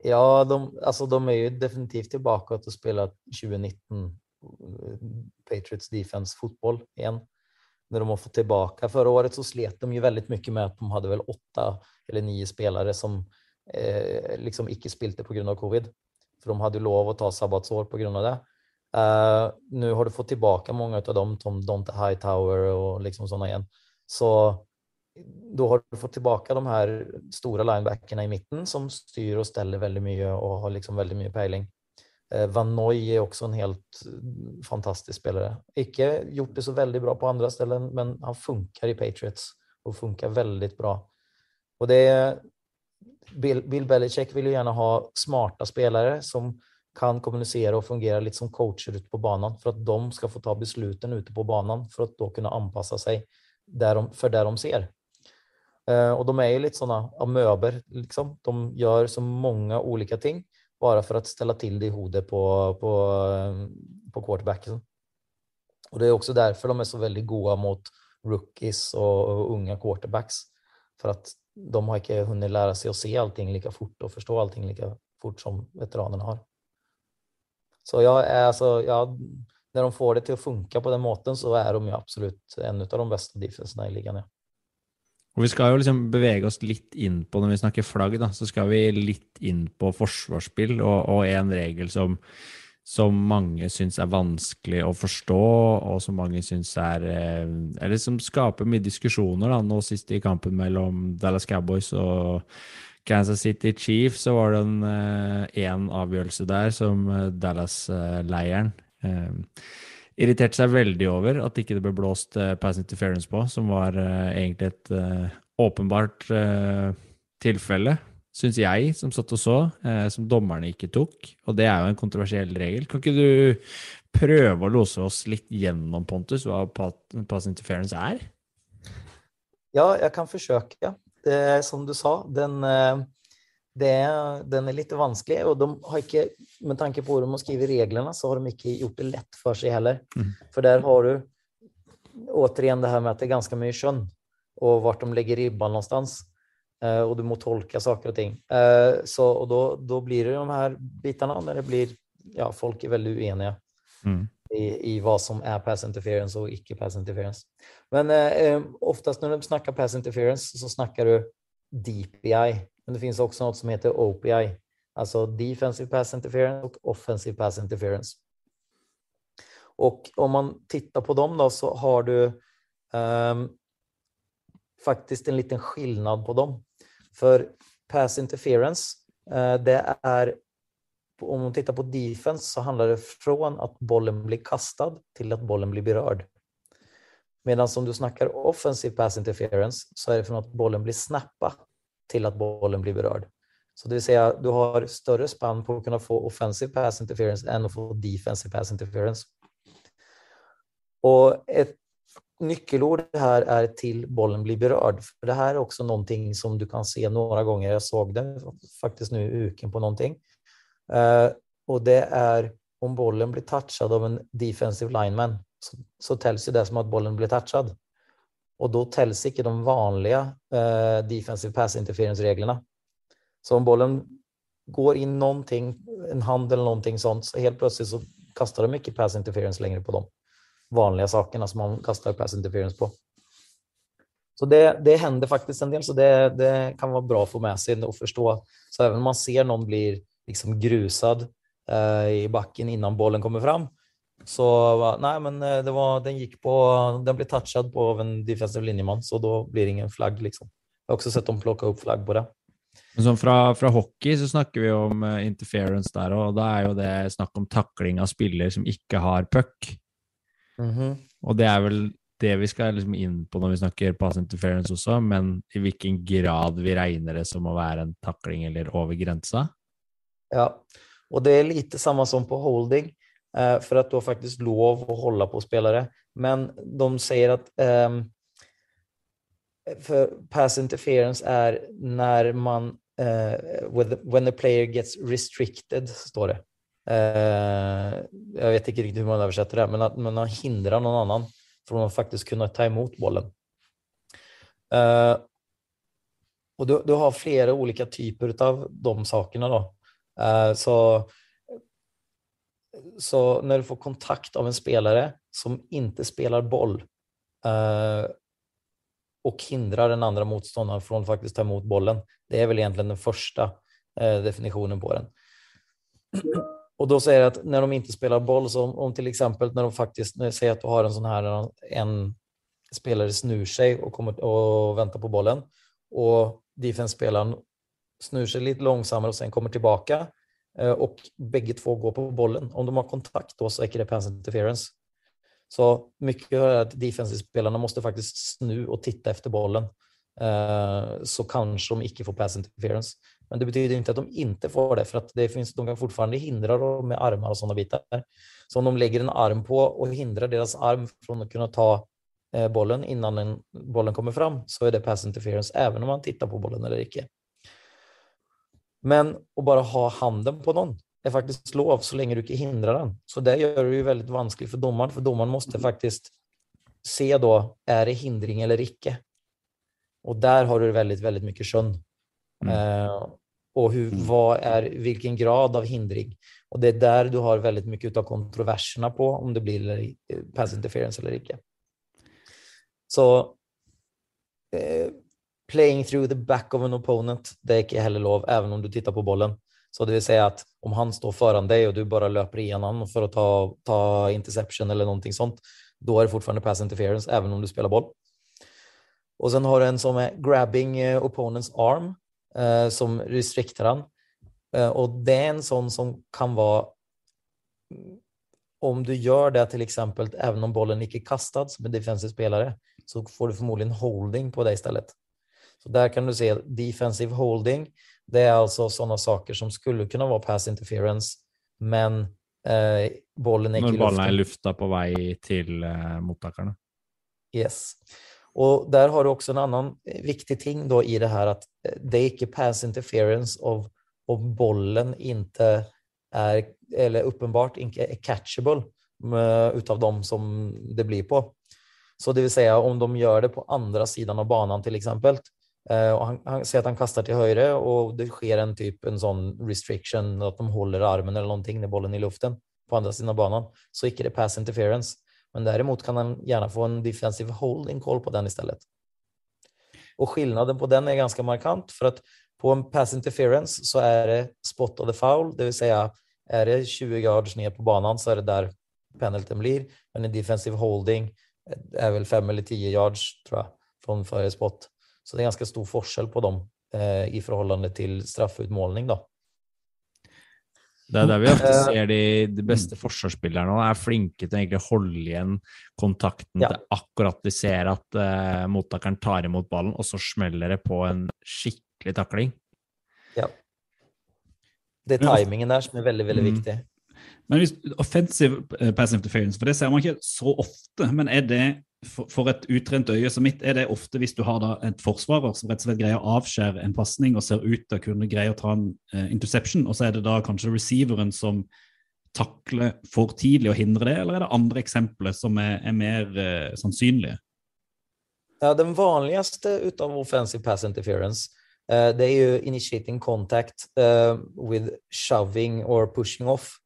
[SPEAKER 7] Ja, de, altså, de er jo definitivt tilbake til å spille 2019 Patriots defense fotball igjen. Når de har fått tilbake. Forrige året så slet de jo veldig mye med at de hadde vel åtte eller ni spillere som eh, liksom ikke spilte pga. covid. For de hadde lov å ta sabbatsår pga. det. Uh, Nå har du fått tilbake mange av dem, som Dante Hightower og liksom sånne igjen. Så da har du fått tilbake de her store linebackerne i midten som styrer og steller veldig mye og har liksom veldig mye peiling. Uh, Van Noy er også en helt fantastisk spillere. Ikke gjort det så veldig bra på andre steder, men han funker i Patriots og funker veldig bra. Og det Bill, Bill Belichick vil jo gjerne ha smarta spelare som kan kommunisere og fungere litt som coacher ute på banen for at de skal få ta besluten ute på banen for at da kunne anpasse seg der de, for det de ser. Uh, og de er jo litt sånne amøber, liksom. De gjør så mange ulike ting bare for å stelle til det i hodet på, på, på quarterbacken. Og det er også derfor de er så veldig gode mot rookies og, og unge quarterbacks. For at de har ikke hunnit lære seg å se allting like fort og forstå allting like fort som veteranene har. Så ja, alltså, ja, när de får det til å funke på den måten så er de jo absolutt en av de beste defensene i ligaen. Ja.
[SPEAKER 2] Og Vi skal jo liksom bevege oss litt inn på, når vi snakker flagg, da, så skal vi litt inn på forsvarsspill og, og en regel som som mange syns er vanskelig å forstå, og som mange syns er eh, Eller som skaper mye diskusjoner. da, Nå sist i kampen mellom Dallas Cowboys og Kansas City Chiefs, så var det en én avgjørelse der som eh, Dallas-leiren eh, irriterte seg veldig over at ikke det ble blåst eh, pass interference på, som var eh, egentlig et eh, åpenbart tilfelle syns jeg, som satt og så, eh, som dommerne ikke tok. Og det er jo en kontroversiell regel. Kan ikke du prøve å lose oss litt gjennom, Pontus, hva pass interference er?
[SPEAKER 7] Ja, jeg kan forsøke. Det som du sa, den, eh, det, den er litt vanskelig. Og de har ikke, med tanke på hvor de har skrevet reglene, så har de ikke gjort det lett for seg heller. Mm. For der har du återigen det her med at det er ganske mye skjønn, og hvor de legger ribba någonstans. Eh, og du må tolke saker og ting. Eh, så, og da, blir det de her bitene der det blir ja, folk er veldig uenige mm. i, i, hva som er pass interference og ikke pass interference. Men eh, eh oftest når du snakker pass interference, så snakker du DPI. Men det finnes også noe som heter OPI. Altså defensive pass interference og offensive pass interference. Og om man tittar på dem, da, så har du um, faktisk en liten skillnad på dem. For pass interference, eh, det er Om man tittar på defense så handler det från at bollen blir kastad til at bollen blir berörd. Medan om du snakker offensiv pass interference så er det fra at bollen blir snappad til at bollen blir berörd. Så det vil si at du har større spann på å kunne få offensive pass interference enn å få defensive pass interference. Och et nyckelord här är till bollen blir berörd. För det här är också någonting som du kan se några gånger. Jag såg det faktiskt nu i uken på någonting. Uh, och det är om bollen blir touchad av en defensive lineman så, så tälls det som att bollen blir touchad. Och då tälls ikke de vanlige uh, defensive pass interference-reglene. Så om bollen går inn någonting, en hand eller noe sånt, så helt plutselig så kastar de ikke pass interference lenger på dem vanlige sakene som man kaster pass interference på. Så det, det händer faktisk en del, så det, det kan være bra å få med seg og forstå. Så även om man ser noen blir liksom grusad eh, i bakken innan bollen kommer fram, så nei, men eh, det var, den gikk på, den ble touchet på av en defensive linjemann, så da blir det ingen flagg, liksom. Jeg har også sett dem plukke opp flagg på det.
[SPEAKER 2] Sånn fra, fra, hockey så snakker vi om uh, interference der, og da er jo det snakk om takling av spiller som ikke har puck.
[SPEAKER 7] Mm -hmm.
[SPEAKER 2] Og det er vel det vi skal liksom inn på når vi snakker pass interference også, men i hvilken grad vi regner det som å være en takling eller over grensa?
[SPEAKER 7] Ja, og det er lite samme som på holding, eh, at att du har faktisk lov å holde på spillere. Men de sier at för pass interference er når man, eh, when, the, when the player gets restricted, står det. Eh, jag vet inte riktigt hur man översätter det, men att man hindrar någon annan från att faktiskt kunna ta emot bollen. Eh, och du, du har flera olika typer av de sakerna då. Eh, så, så när du får kontakt av en spelare som inte spelar boll och hindrar den andra motståndaren från att faktiskt ta emot bollen. Det är väl egentligen den första definitionen på den. Och då säger att när de inte spelar boll, så om, om till exempel när de faktiskt, när säger att du har en sån här, en spelare snur sig och, kommer, och väntar på bollen och defense-spelaren snur sig lite långsammare och sen kommer tillbaka eh, och bägge två går på bollen. Om de har kontakt då så är det pass interference. Så mycket är att defensive-spelarna måste faktiskt snu och titta efter bollen. Eh, Så kanske de ikke får pass interference. Men det betyder inte att de inte får det, för att det finns, de kan fortfarande hindra dem med armar och sådana bitar. Så om de lägger en arm på och hindrar deras arm från att kunna ta eh, bollen innan den, bollen kommer fram, så är det pass interference, även om man tittar på bollen eller ikke. Men att bara ha handen på någon är faktiskt lov så länge du inte hindrar den. Så det gör det ju väldigt vanskligt för domaren, för domaren måste faktiskt se då, är det hindring eller icke? Och där har du väldigt, väldigt mycket skön. Eh, och hur, vad är, vilken grad av hindring? Och det är där du har väldigt mycket av kontroverserna på om det blir pass interference eller ikke. Så eh, playing through the back of an opponent, det er ikke heller lov, even om du tittar på bollen. Så det vil si at om han står foran deg, og du bare løper igjennom for å ta, ta interception eller noe sånt, da er det fortsatt pass interference, even om du spiller boll. Og sen har du en som er grabbing eh, opponents arm, eh, som restrikter han. og och det er en sånn som kan være om du gjør det til eksempel även om bollen ikke er kastet som en defensiv spiller, så får du förmodligen holding på det stedet. Så der kan du se defensive holding. Det er altså sånne saker som skulle kunne være pass interference, men eh, bollen ikke
[SPEAKER 2] i
[SPEAKER 7] lufta. Når
[SPEAKER 2] ballen er i lufta på vei til eh, mottakerne.
[SPEAKER 7] Yes. Och där har du också en annan eh, viktig ting då i det här att eh, det är ikke pass interference of, om bollen inte är, eller uppenbart inte är catchable ut utav dem som det blir på. Så det vill säga om de gör det på andra sidan av banan till exempel. eh, Och han, han säger att han kastar till høyre och det sker en typ en sån restriction att de håller armen eller någonting när bollen i luften på andra sidan av banan. Så icke det pass interference. Men däremot kan han gjerne få en defensive holding call på den istället. Och skillnaden på den är ganska markant för att på en pass interference så är det spot of the foul, det vill säga är det 20 yards ner på banan så är det där penalten blir. Men en defensive holding är väl 5 eller 10 yards tror jag från före spot. Så det är ganska stor forskel på dem eh, i förhållande till straffutmålning då.
[SPEAKER 2] Det er der vi ofte
[SPEAKER 7] Eh,
[SPEAKER 2] ser de, de beste forsvarsspillerne og er flinke til å egentlig holde igjen kontakten
[SPEAKER 7] Ja.
[SPEAKER 2] til akkurat de ser at uh, mottakeren tar imot ballen, og så smeller det på en skikkelig takling.
[SPEAKER 7] Ja.
[SPEAKER 1] Det er
[SPEAKER 7] timingen der som er veldig, veldig
[SPEAKER 2] Mm.
[SPEAKER 7] viktig.
[SPEAKER 1] Men hvis, offensive eh, pass interference, for det ser man ikke så ofte, men er det for, for et utrent øye som mitt, er det ofte hvis du har da et forsvarer som rett og slett greier å avskjære en pasning og ser ut til å kunne greie å ta en eh, interception, og så er det da kanskje receiveren som takler for tidlig og hindrer det, eller er det andre eksempler som er, er mer eh, sannsynlige?
[SPEAKER 7] Ja, den vanligste utav offensive pass interference, Uh, det er jo initiating contact uh, with shoving or pushing off.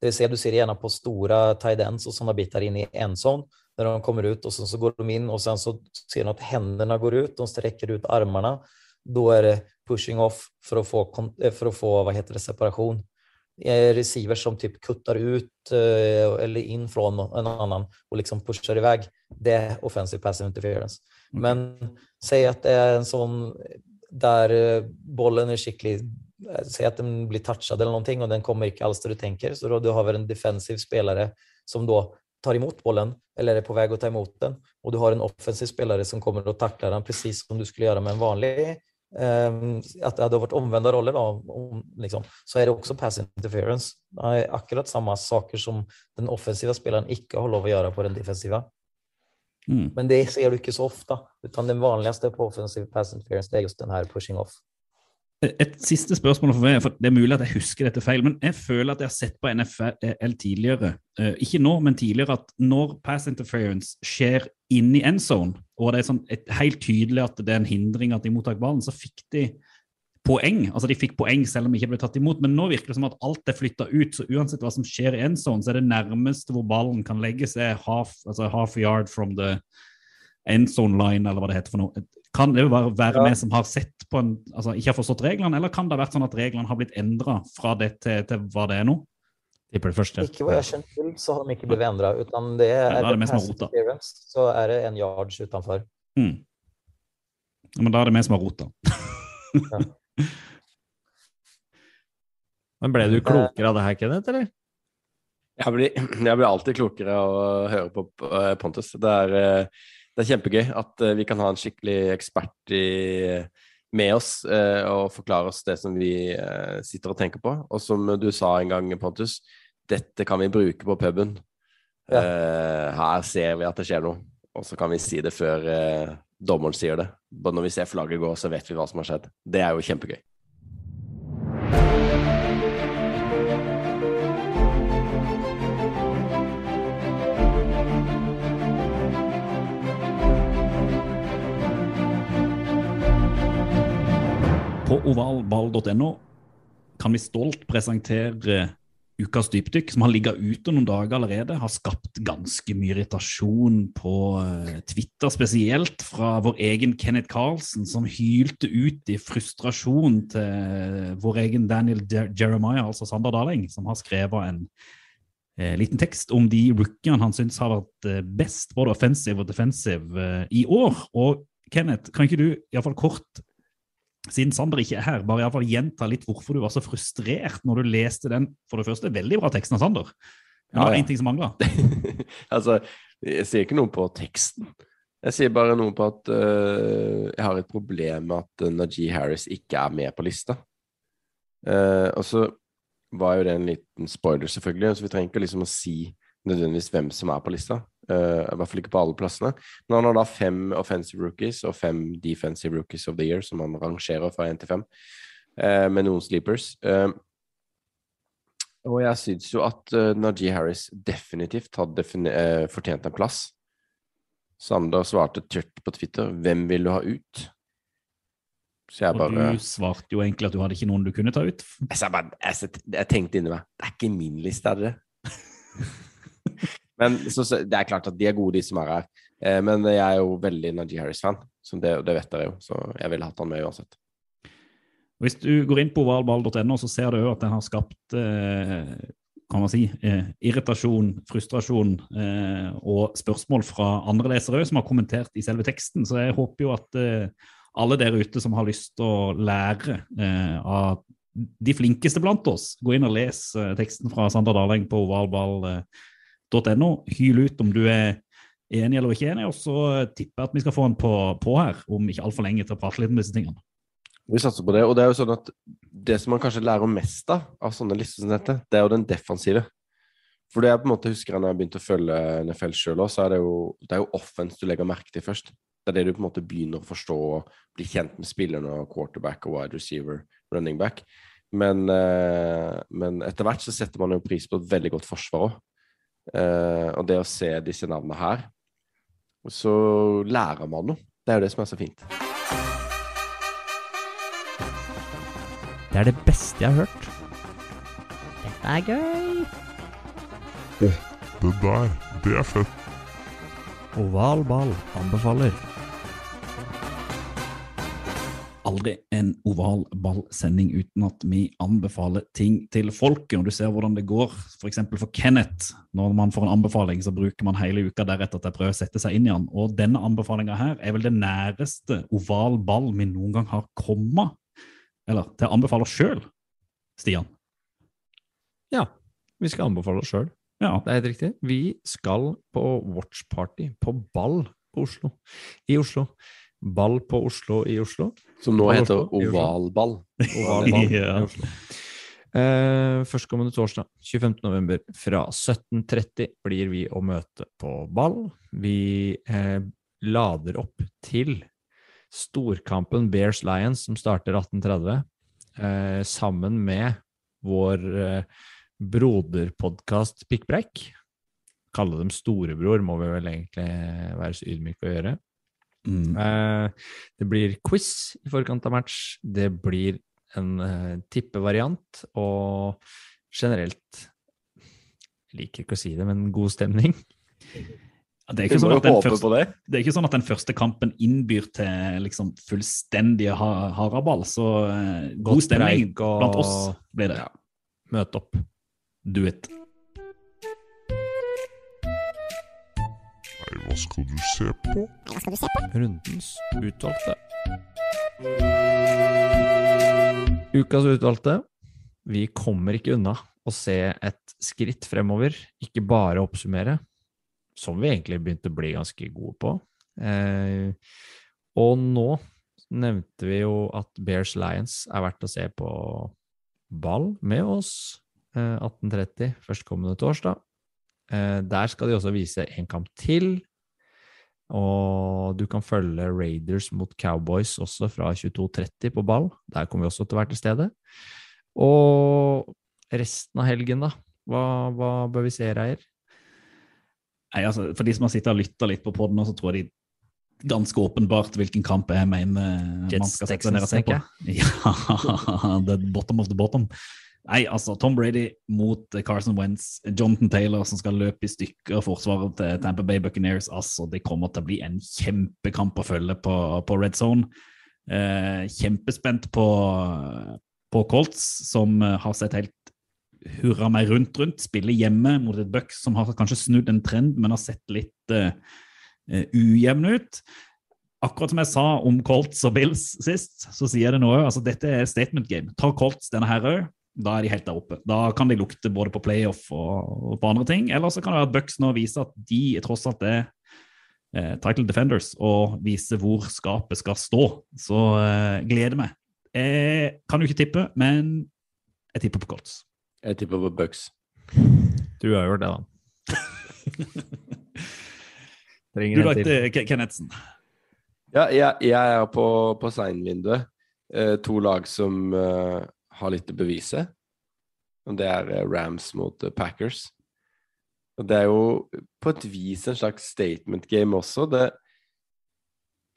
[SPEAKER 7] Det vil si at du ser gjerne på store tight ends og sånne bitar inn i en zone när de kommer ut och sen så går de in och sen så ser de att händerna går ut, de sträcker ut armarna. Då är det pushing off för att få, eh, för att få vad heter det, separation. Receivers som typ kuttar ut eh, eller in från en annan och liksom pushar iväg. Det är offensive pass interference. Men säg att det är en sån där eh, bollen är skicklig, eh, säg att den blir touchad eller någonting och den kommer inte alls där du tänker, så då du har väl en defensiv spelare som då tar emot bollen eller er på vei å ta imot den og du har en offensiv spiller som kommer og takler den precis som du skulle gjøre med en vanlig Um, at det hadde vært omvendte roller da, om, liksom, så er det også pass interference. Det er akkurat samme saker som den offensiva spilleren ikke har lov å gjøre på den defensiva.
[SPEAKER 1] Mm.
[SPEAKER 7] Men det ser du ikke så ofte. utan den vanligste på offensiv pass interference det er just den her pushing off.
[SPEAKER 1] Et siste spørsmål for meg, for det er mulig at jeg husker dette feil, men jeg føler at jeg har sett på NFL tidligere, eh, ikke nå, men tidligere, at når pass interference skjer inni end zone, og det er sånn et, helt tydelig at det er en hindring at de mottar ballen, så fikk de poeng. Altså de fikk poeng selv om de ikke ble tatt imot, men nå virker det som at alt er flytta ut, så uansett hva som skjer i end zone, så er det nærmeste hvor ballen kan legges, er half, altså half yard from the end zone line, eller hva det heter for noe. Kan det jo bare være
[SPEAKER 7] Ja.
[SPEAKER 1] vi som har sett på en, altså ikke har forstått reglene, eller kan det ha vært sånn at reglene har blitt endra fra det til, til hva det er nå?
[SPEAKER 2] Tipper det første.
[SPEAKER 7] Ikke vad jag känner til, så har de ikke blitt endra. utan det er,
[SPEAKER 1] Ja, det
[SPEAKER 7] pass
[SPEAKER 1] rota.
[SPEAKER 7] så er det en yards utenfor.
[SPEAKER 1] Mm. Ja, Men da er det vi som har rota.
[SPEAKER 2] Men ble du klokere av det her, Kenneth, eller?
[SPEAKER 3] Jeg blir, jeg blir alltid klokere av å høre på eh, Pontus. Det er, eh, det er kjempegøy at eh, vi kan ha en skikkelig ekspert i, med oss eh, og forklare oss det som vi eh, sitter og tenker på. Og som du sa en gang, Pontus, dette kan vi bruke på puben.
[SPEAKER 7] Ja.
[SPEAKER 3] Eh, her ser vi at det skjer noe, og så kan vi si det før eh, dommeren sier det. Når vi ser flagget gå, så vet vi hva som har skjedd. Det er jo kjempegøy.
[SPEAKER 1] ovalball.no kan vi stolt presentere ukas dypdykk, som har ligget ute noen dager allerede. Har skapt ganske mye irritasjon på eh, Twitter, spesielt fra vår egen Kenneth Carlsen, som hylte ut i frustrasjon til vår egen Daniel Jeremiah, altså Sander Daling, som har skrevet en eh, liten tekst om de rookiene han syns har vært eh, best, både offensive og defensive, eh, i år. Og Kenneth, kan ikke du iallfall kort siden Sander ikke er her, bare i alle fall gjenta litt hvorfor du var så frustrert når du leste den for det første veldig bra teksten av Sander. Men det
[SPEAKER 3] Ja,
[SPEAKER 1] var
[SPEAKER 3] ja.
[SPEAKER 1] én ting som mangla.
[SPEAKER 3] altså, jeg sier ikke noe på teksten. Jeg sier bare noe på at uh, jeg har et problem med at uh, Najee Harris ikke er med på lista. Uh, og så var jo det en liten spoiler, selvfølgelig, så vi trenger ikke liksom å si nødvendigvis hvem som er på lista. Eh, I hvert fall ikke på alle plassene. Men han har da fem offensive rookies og fem defensive rookies of the year, som han rangerer fra én til fem, eh, med noen sleepers. Uh, og jeg syns jo at uh, Najee Harris definitivt hadde fortjent en plass. Sander svarte tørt på Twitter 'Hvem vil du ha ut?' Så jeg
[SPEAKER 1] Og
[SPEAKER 3] bare
[SPEAKER 1] du svarte jo egentlig at du hadde ikke noen du kunne ta ut.
[SPEAKER 3] Jeg, bare, jeg, jeg tenkte inni meg Det er ikke min liste, er det det? men så, det er klart at de er gode, de som er her. Eh, men jeg er jo veldig Najee Harris-fan, så det, det vet dere jo. Så jeg ville hatt han med uansett.
[SPEAKER 1] Hvis du går inn på ovalball.no, så ser du jo at den har skapt eh, kan man si, eh, irritasjon, frustrasjon eh, og spørsmål fra andre lesere som har kommentert i selve teksten. Så jeg håper jo at eh, alle der ute som har lyst til å lære eh, av de flinkeste blant oss, gå inn og les teksten fra Sander Daleng på ovalball.no. Hyl ut om du er enig eller ikke enig, og så tipper jeg at vi skal få en på, på her om ikke altfor lenge til å prate litt om disse tingene.
[SPEAKER 3] Vi satser på det. Og det er jo sånn at det som man kanskje lærer mest av, av sånne lister som dette, det er jo den defensive. For det jeg på en måte husker når jeg begynte å følge NFL sjøl òg, så er det jo, det er jo offense du legger merke til først. Det er det du på en måte begynner å forstå og bli kjent med spillerne og quarterback og wide receiver, running back. Men, eh, men etter hvert så setter man jo pris på et veldig godt forsvar òg. Eh, og det å se disse navnene her, så lærer man noe. Det er jo det som er så fint.
[SPEAKER 2] Det er det beste jeg har hørt.
[SPEAKER 4] Dette er gøy.
[SPEAKER 8] Det der, det er fett.
[SPEAKER 2] Oval ball anbefaler.
[SPEAKER 1] Aldri en oval ballsending uten at vi anbefaler ting til folket. Og du ser hvordan det går f.eks. For, for Kenneth. Når man får en anbefaling, så bruker man hele uka deretter til å prøve å sette seg inn i den. Og denne anbefalinga her er vel det næreste oval ball vi noen gang har kommet. Eller til å anbefale oss sjøl, Stian.
[SPEAKER 2] Ja, vi skal anbefale oss sjøl.
[SPEAKER 1] Ja.
[SPEAKER 2] Det er helt riktig. Vi skal på watchparty på ball på Oslo. i Oslo. Ball på Oslo i Oslo.
[SPEAKER 3] Som nå
[SPEAKER 2] Ball
[SPEAKER 3] heter
[SPEAKER 2] Oslo
[SPEAKER 3] ovalball.
[SPEAKER 2] Ovalball
[SPEAKER 1] Ja.
[SPEAKER 2] i Oslo. Eh, førstkommende torsdag 25. november fra 17.30 blir vi å møte på ball. Vi uh, lader opp til storkampen Bears Lions som starter 18.30, uh, sammen med vår uh, broderpodkast Pikkbrekk. Kalle dem storebror, må vi vel egentlig være så ydmyke å gjøre.
[SPEAKER 1] Mm.
[SPEAKER 2] Eh, det blir quiz i forkant av match. Det blir en eh, tippevariant, og generelt Jeg liker ikke å si det, men god stemning.
[SPEAKER 1] Det er, ikke sånn at den første,
[SPEAKER 3] det.
[SPEAKER 1] det er ikke sånn at den første kampen innbyr til liksom fullstendig ha haraball, så eh, god stemning
[SPEAKER 2] og-
[SPEAKER 1] blant oss blir det.
[SPEAKER 3] Ja.
[SPEAKER 2] Møt opp.
[SPEAKER 1] Do it.
[SPEAKER 8] Skal du se på?
[SPEAKER 4] Hva skal du se på?
[SPEAKER 2] Rundens utvalgte. Ukas utvalgte. Vi kommer ikke unna å se et skritt fremover, ikke bare oppsummere, som vi egentlig begynte å bli ganske gode på. Eh, og nå nevnte vi jo at Bears Lions er verdt å se på ball med oss eh, 18.30 førstkommende torsdag. Eh, der skal de også vise en kamp til. Og du kan følge Raiders mot Cowboys også fra 22.30 på ball. Der kommer vi også til å være til stede. Og resten av helgen, da? Hva, hva bør vi se, Reier?
[SPEAKER 1] Nei, altså, for de som har sittet og lytta litt på podden, så tror jeg de ganske åpenbart hvilken kamp jeg mener man skal sette seg ned og se på. Ja, the bottom of the bottom. Nei, altså, Tom Brady mot eh, Carson Wentz, Jonathan Taylor som skal løpe i stykker forsvaret til Tampa Bay Buccaneers. Altså, det kommer til å bli en kjempekamp å følge på, på Red Zone. Eh, kjempespent på, på Colts, som eh, har sett helt hurra meg rundt rundt. Spille hjemme mot et Bucks som har kanskje snudd en trend, men har sett litt eh, eh, ujevn ut. Akkurat som jeg sa om Colts og Bills sist, så sier jeg det nå òg. Altså, dette er statement game. Tar Colts denne her òg, da er de helt der oppe. Da kan de lukte både på playoff og, og på andre ting. Eller så kan det være at Bucks nå viser at de tross alt er eh, title defenders og viser hvor skapet skal stå. Så eh, gleder meg. Jeg kan jo ikke tippe, men jeg tipper på Colts.
[SPEAKER 3] Jeg tipper på Bucks.
[SPEAKER 2] Du har gjort det, da.
[SPEAKER 1] Du lagde
[SPEAKER 2] til.
[SPEAKER 3] Ja, jeg, jeg er på, på seinvinduet. Eh, to lag som eh, har litt å bevise. Og det er eh, Rams mot eh, Packers. Og det er jo på et vis en slags statement game også. Det,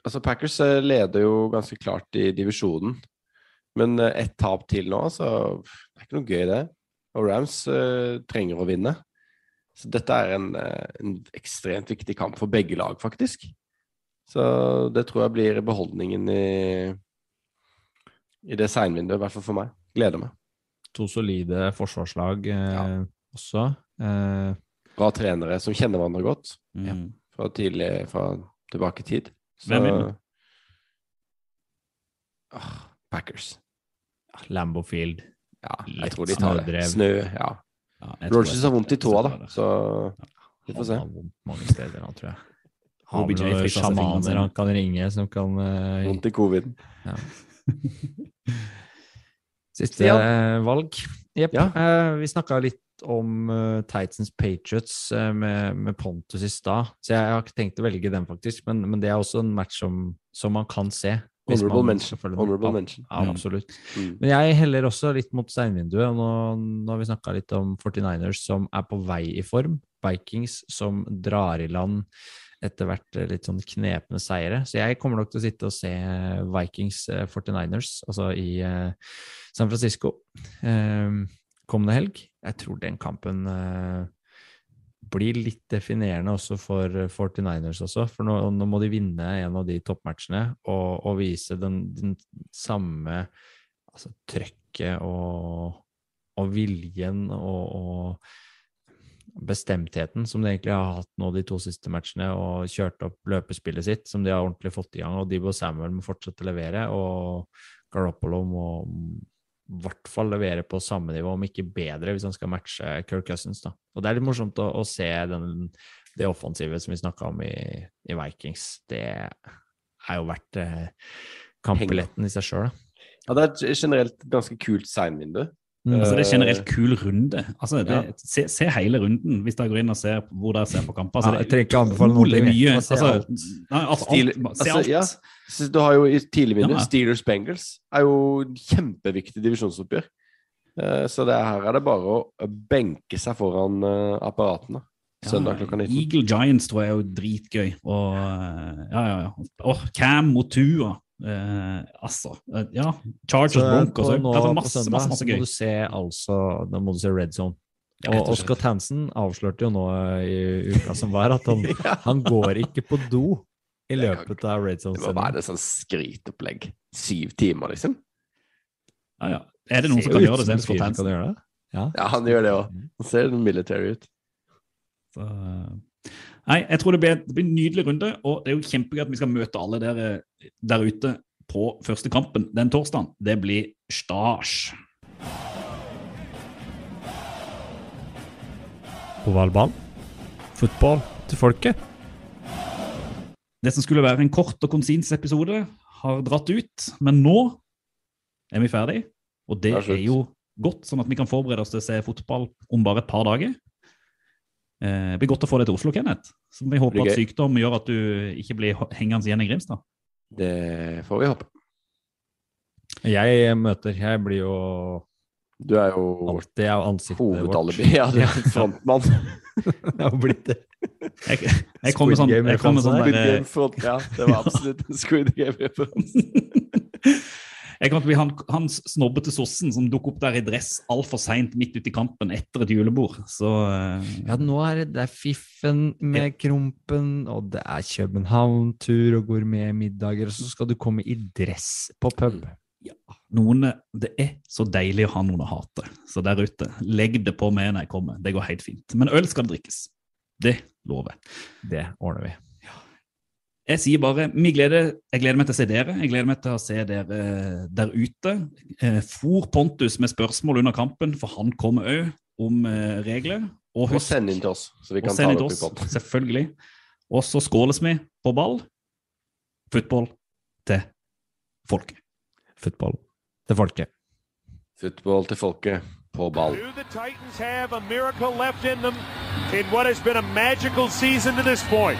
[SPEAKER 3] altså Packers eh, leder jo ganske klart i divisjonen. Men ett tap til nå, så det er ikke noe gøy, det. Og Rams uh, trenger å vinne. Så dette er en, en ekstremt viktig kamp for begge lag, faktisk. Så det tror jeg blir beholdningen i, i det seinvinduet, i hvert fall for meg. Gleder meg.
[SPEAKER 2] To solide forsvarslag eh, også. Eh,
[SPEAKER 3] Bra trenere som kjenner hverandre godt
[SPEAKER 1] Mm.
[SPEAKER 3] fra tidlig, fra tilbake i tid. Så
[SPEAKER 1] Hvem vinner?
[SPEAKER 3] Ah, Packers.
[SPEAKER 2] Lambo Field.
[SPEAKER 3] Ja, jeg tror de tar det. Snø, ja.
[SPEAKER 1] Ja,
[SPEAKER 3] Rogers har vondt i tåa, da, så vi får se.
[SPEAKER 2] Han har vondt mange steder, han, tror jeg. Har
[SPEAKER 1] OBJ
[SPEAKER 2] vel noen sjamaner han kan ringe, som kan uh,
[SPEAKER 3] Vondt i covid.
[SPEAKER 2] ja. Siste
[SPEAKER 3] Ja.
[SPEAKER 2] eh, valg. Jepp.
[SPEAKER 3] Ja.
[SPEAKER 2] Eh, vi snakka litt om uh, Titans Patriots eh, med, med Pontus i stad, så jeg, har ikke tenkt å velge den, faktisk. Men, men det er også en match som, som man kan se.
[SPEAKER 3] Honorable
[SPEAKER 2] man
[SPEAKER 3] mention. Honorable
[SPEAKER 2] Ja,
[SPEAKER 3] mention.
[SPEAKER 2] Ja, absolutt.
[SPEAKER 3] Mm.
[SPEAKER 2] Men jeg heller også litt mot steinvinduet. og Nå, nå har vi snakka litt om 49ers som er på vei i form. Vikings som drar i land etter hvert eh, litt sånn knepne seire. Så jeg kommer nok til å sitte og se Vikings eh, 49ers, altså i eh, San Francisco, eh, kommende helg. Jeg tror den kampen eh, blir litt definerende også for eh, 49ers også, for nå, nå må de vinne en av de toppmatchene og, og vise den, den samme altså, trøkket og, og viljen og, og bestemtheten som de egentlig har hatt nå de to siste matchene, og kjørt opp løpespillet sitt, som de har ordentlig fått i gang. Og Debo Samuel må fortsette å levere, og Garoppolo må i hvert fall levere på samme nivå, om ikke bedre, hvis han skal matche Kirk Cousins. da. Og Det er litt morsomt å, å se den, det offensive som vi snakka om i, i Vikings. Det er jo verdt eh, kampbilletten i seg sjøl.
[SPEAKER 3] Ja, det er et generelt ganske kult signvindu.
[SPEAKER 1] Altså, det er
[SPEAKER 3] Eh,
[SPEAKER 1] generelt kul runde. Altså, det,
[SPEAKER 3] Ja.
[SPEAKER 1] se, se hele runden hvis dere går inn og ser hvor dere ser på kamper. Altså,
[SPEAKER 2] Ja, jeg trenger ikke anbefale noe.
[SPEAKER 1] utrolig mye. Altså,
[SPEAKER 2] alt.
[SPEAKER 1] nei, alt,
[SPEAKER 3] Stil-
[SPEAKER 1] alt, se
[SPEAKER 3] altså,
[SPEAKER 1] alt.
[SPEAKER 3] ja. Du har jo i tidlig vindu
[SPEAKER 1] Ja.
[SPEAKER 3] Steelers Bengals er jo kjempeviktig divisjonsoppgjør. Eh, Så det her er det bare å benke seg foran eh, apparatene. Søndag klokka 19.
[SPEAKER 1] Eagle Giants tror jeg er jo dritgøy. Og eh, ja, ja, ja. Og Cam mot Eh, altså, eh, ja. Chargers
[SPEAKER 2] Så
[SPEAKER 1] Broncos
[SPEAKER 2] på,
[SPEAKER 1] òg. Altså, masse,
[SPEAKER 2] søndag
[SPEAKER 1] masse, masse
[SPEAKER 2] så må
[SPEAKER 1] gøy.
[SPEAKER 2] du se altså Da må du se Red Zone. Og. Oscar Tansen avslørte jo nå i uka som var, at han,
[SPEAKER 3] Ja.
[SPEAKER 2] han går ikke på do i løpet av Red Zone.
[SPEAKER 3] Det må være et sånt skritopplegg. Syv timer, liksom.
[SPEAKER 1] Ja, ja. Er det noen som kan gjøre det selv
[SPEAKER 2] Kan gjøre det? Ja.
[SPEAKER 3] Ja, han gjør det òg. Han ser military ut.
[SPEAKER 1] Så, eh, nei, jeg tror det blir, det blir en nydelig runde, og det er jo kjempegøy at vi skal møte alle dere der ute på første kampen den torsdagen. Det blir stasj.
[SPEAKER 2] Ovalball. Fotball til folket.
[SPEAKER 1] Det som skulle være en kort og konsins episode, har dratt ut, men nå er vi ferdig. Og det
[SPEAKER 3] Det er
[SPEAKER 1] er jo godt, sånn at vi kan forberede oss til å se fotball om bare et par dager. Eh, det blir godt å få deg til Oslo, Kenneth. Så vi håper at sykdom gjør at du ikke blir hengende igjen i Grimstad.
[SPEAKER 3] Det får vi håpe.
[SPEAKER 2] Jeg møter Jeg blir jo
[SPEAKER 3] Du er jo
[SPEAKER 2] alltid av ansiktet
[SPEAKER 3] hovedalibi. Ja, du er frontmann.
[SPEAKER 2] Jeg har blitt det.
[SPEAKER 1] Jeg, jeg kommer sånn, jeg kommer sånn
[SPEAKER 3] Squid
[SPEAKER 1] der,
[SPEAKER 3] Game front, ja, det var absolutt en Squid Game-referanse.
[SPEAKER 1] Jeg å bli han, han snobbete sossen som dukker opp der i dress altfor seint midt ute i kampen etter et julebord. Så uh,
[SPEAKER 2] Ja, nå er det, det er Fiffen med Krompen, og det er København-tur og gourmetmiddager, og så skal du komme i dress på pub.
[SPEAKER 1] noen Det er så deilig å ha noen å hate. Så der ute, legg det på meg når jeg kommer. Det går helt fint. Men øl skal det drikkes. Det lover jeg.
[SPEAKER 2] Det ordner vi.
[SPEAKER 1] Jeg sier bare vi gleder, jeg gleder meg til å se dere. Jeg gleder meg til å se dere der ute. Eh, For Pontus med spørsmål under kampen, for han kommer òg om eh, regler. Og,
[SPEAKER 3] Og send inn til oss, så vi kan ta det opp i podden.
[SPEAKER 1] selvfølgelig. Og så skåles vi på ball. Football til folket.
[SPEAKER 2] Football til folket.
[SPEAKER 3] Football til folket på ball.
[SPEAKER 6] Do the Titans have a miracle left in them in what has been a magical season to this point?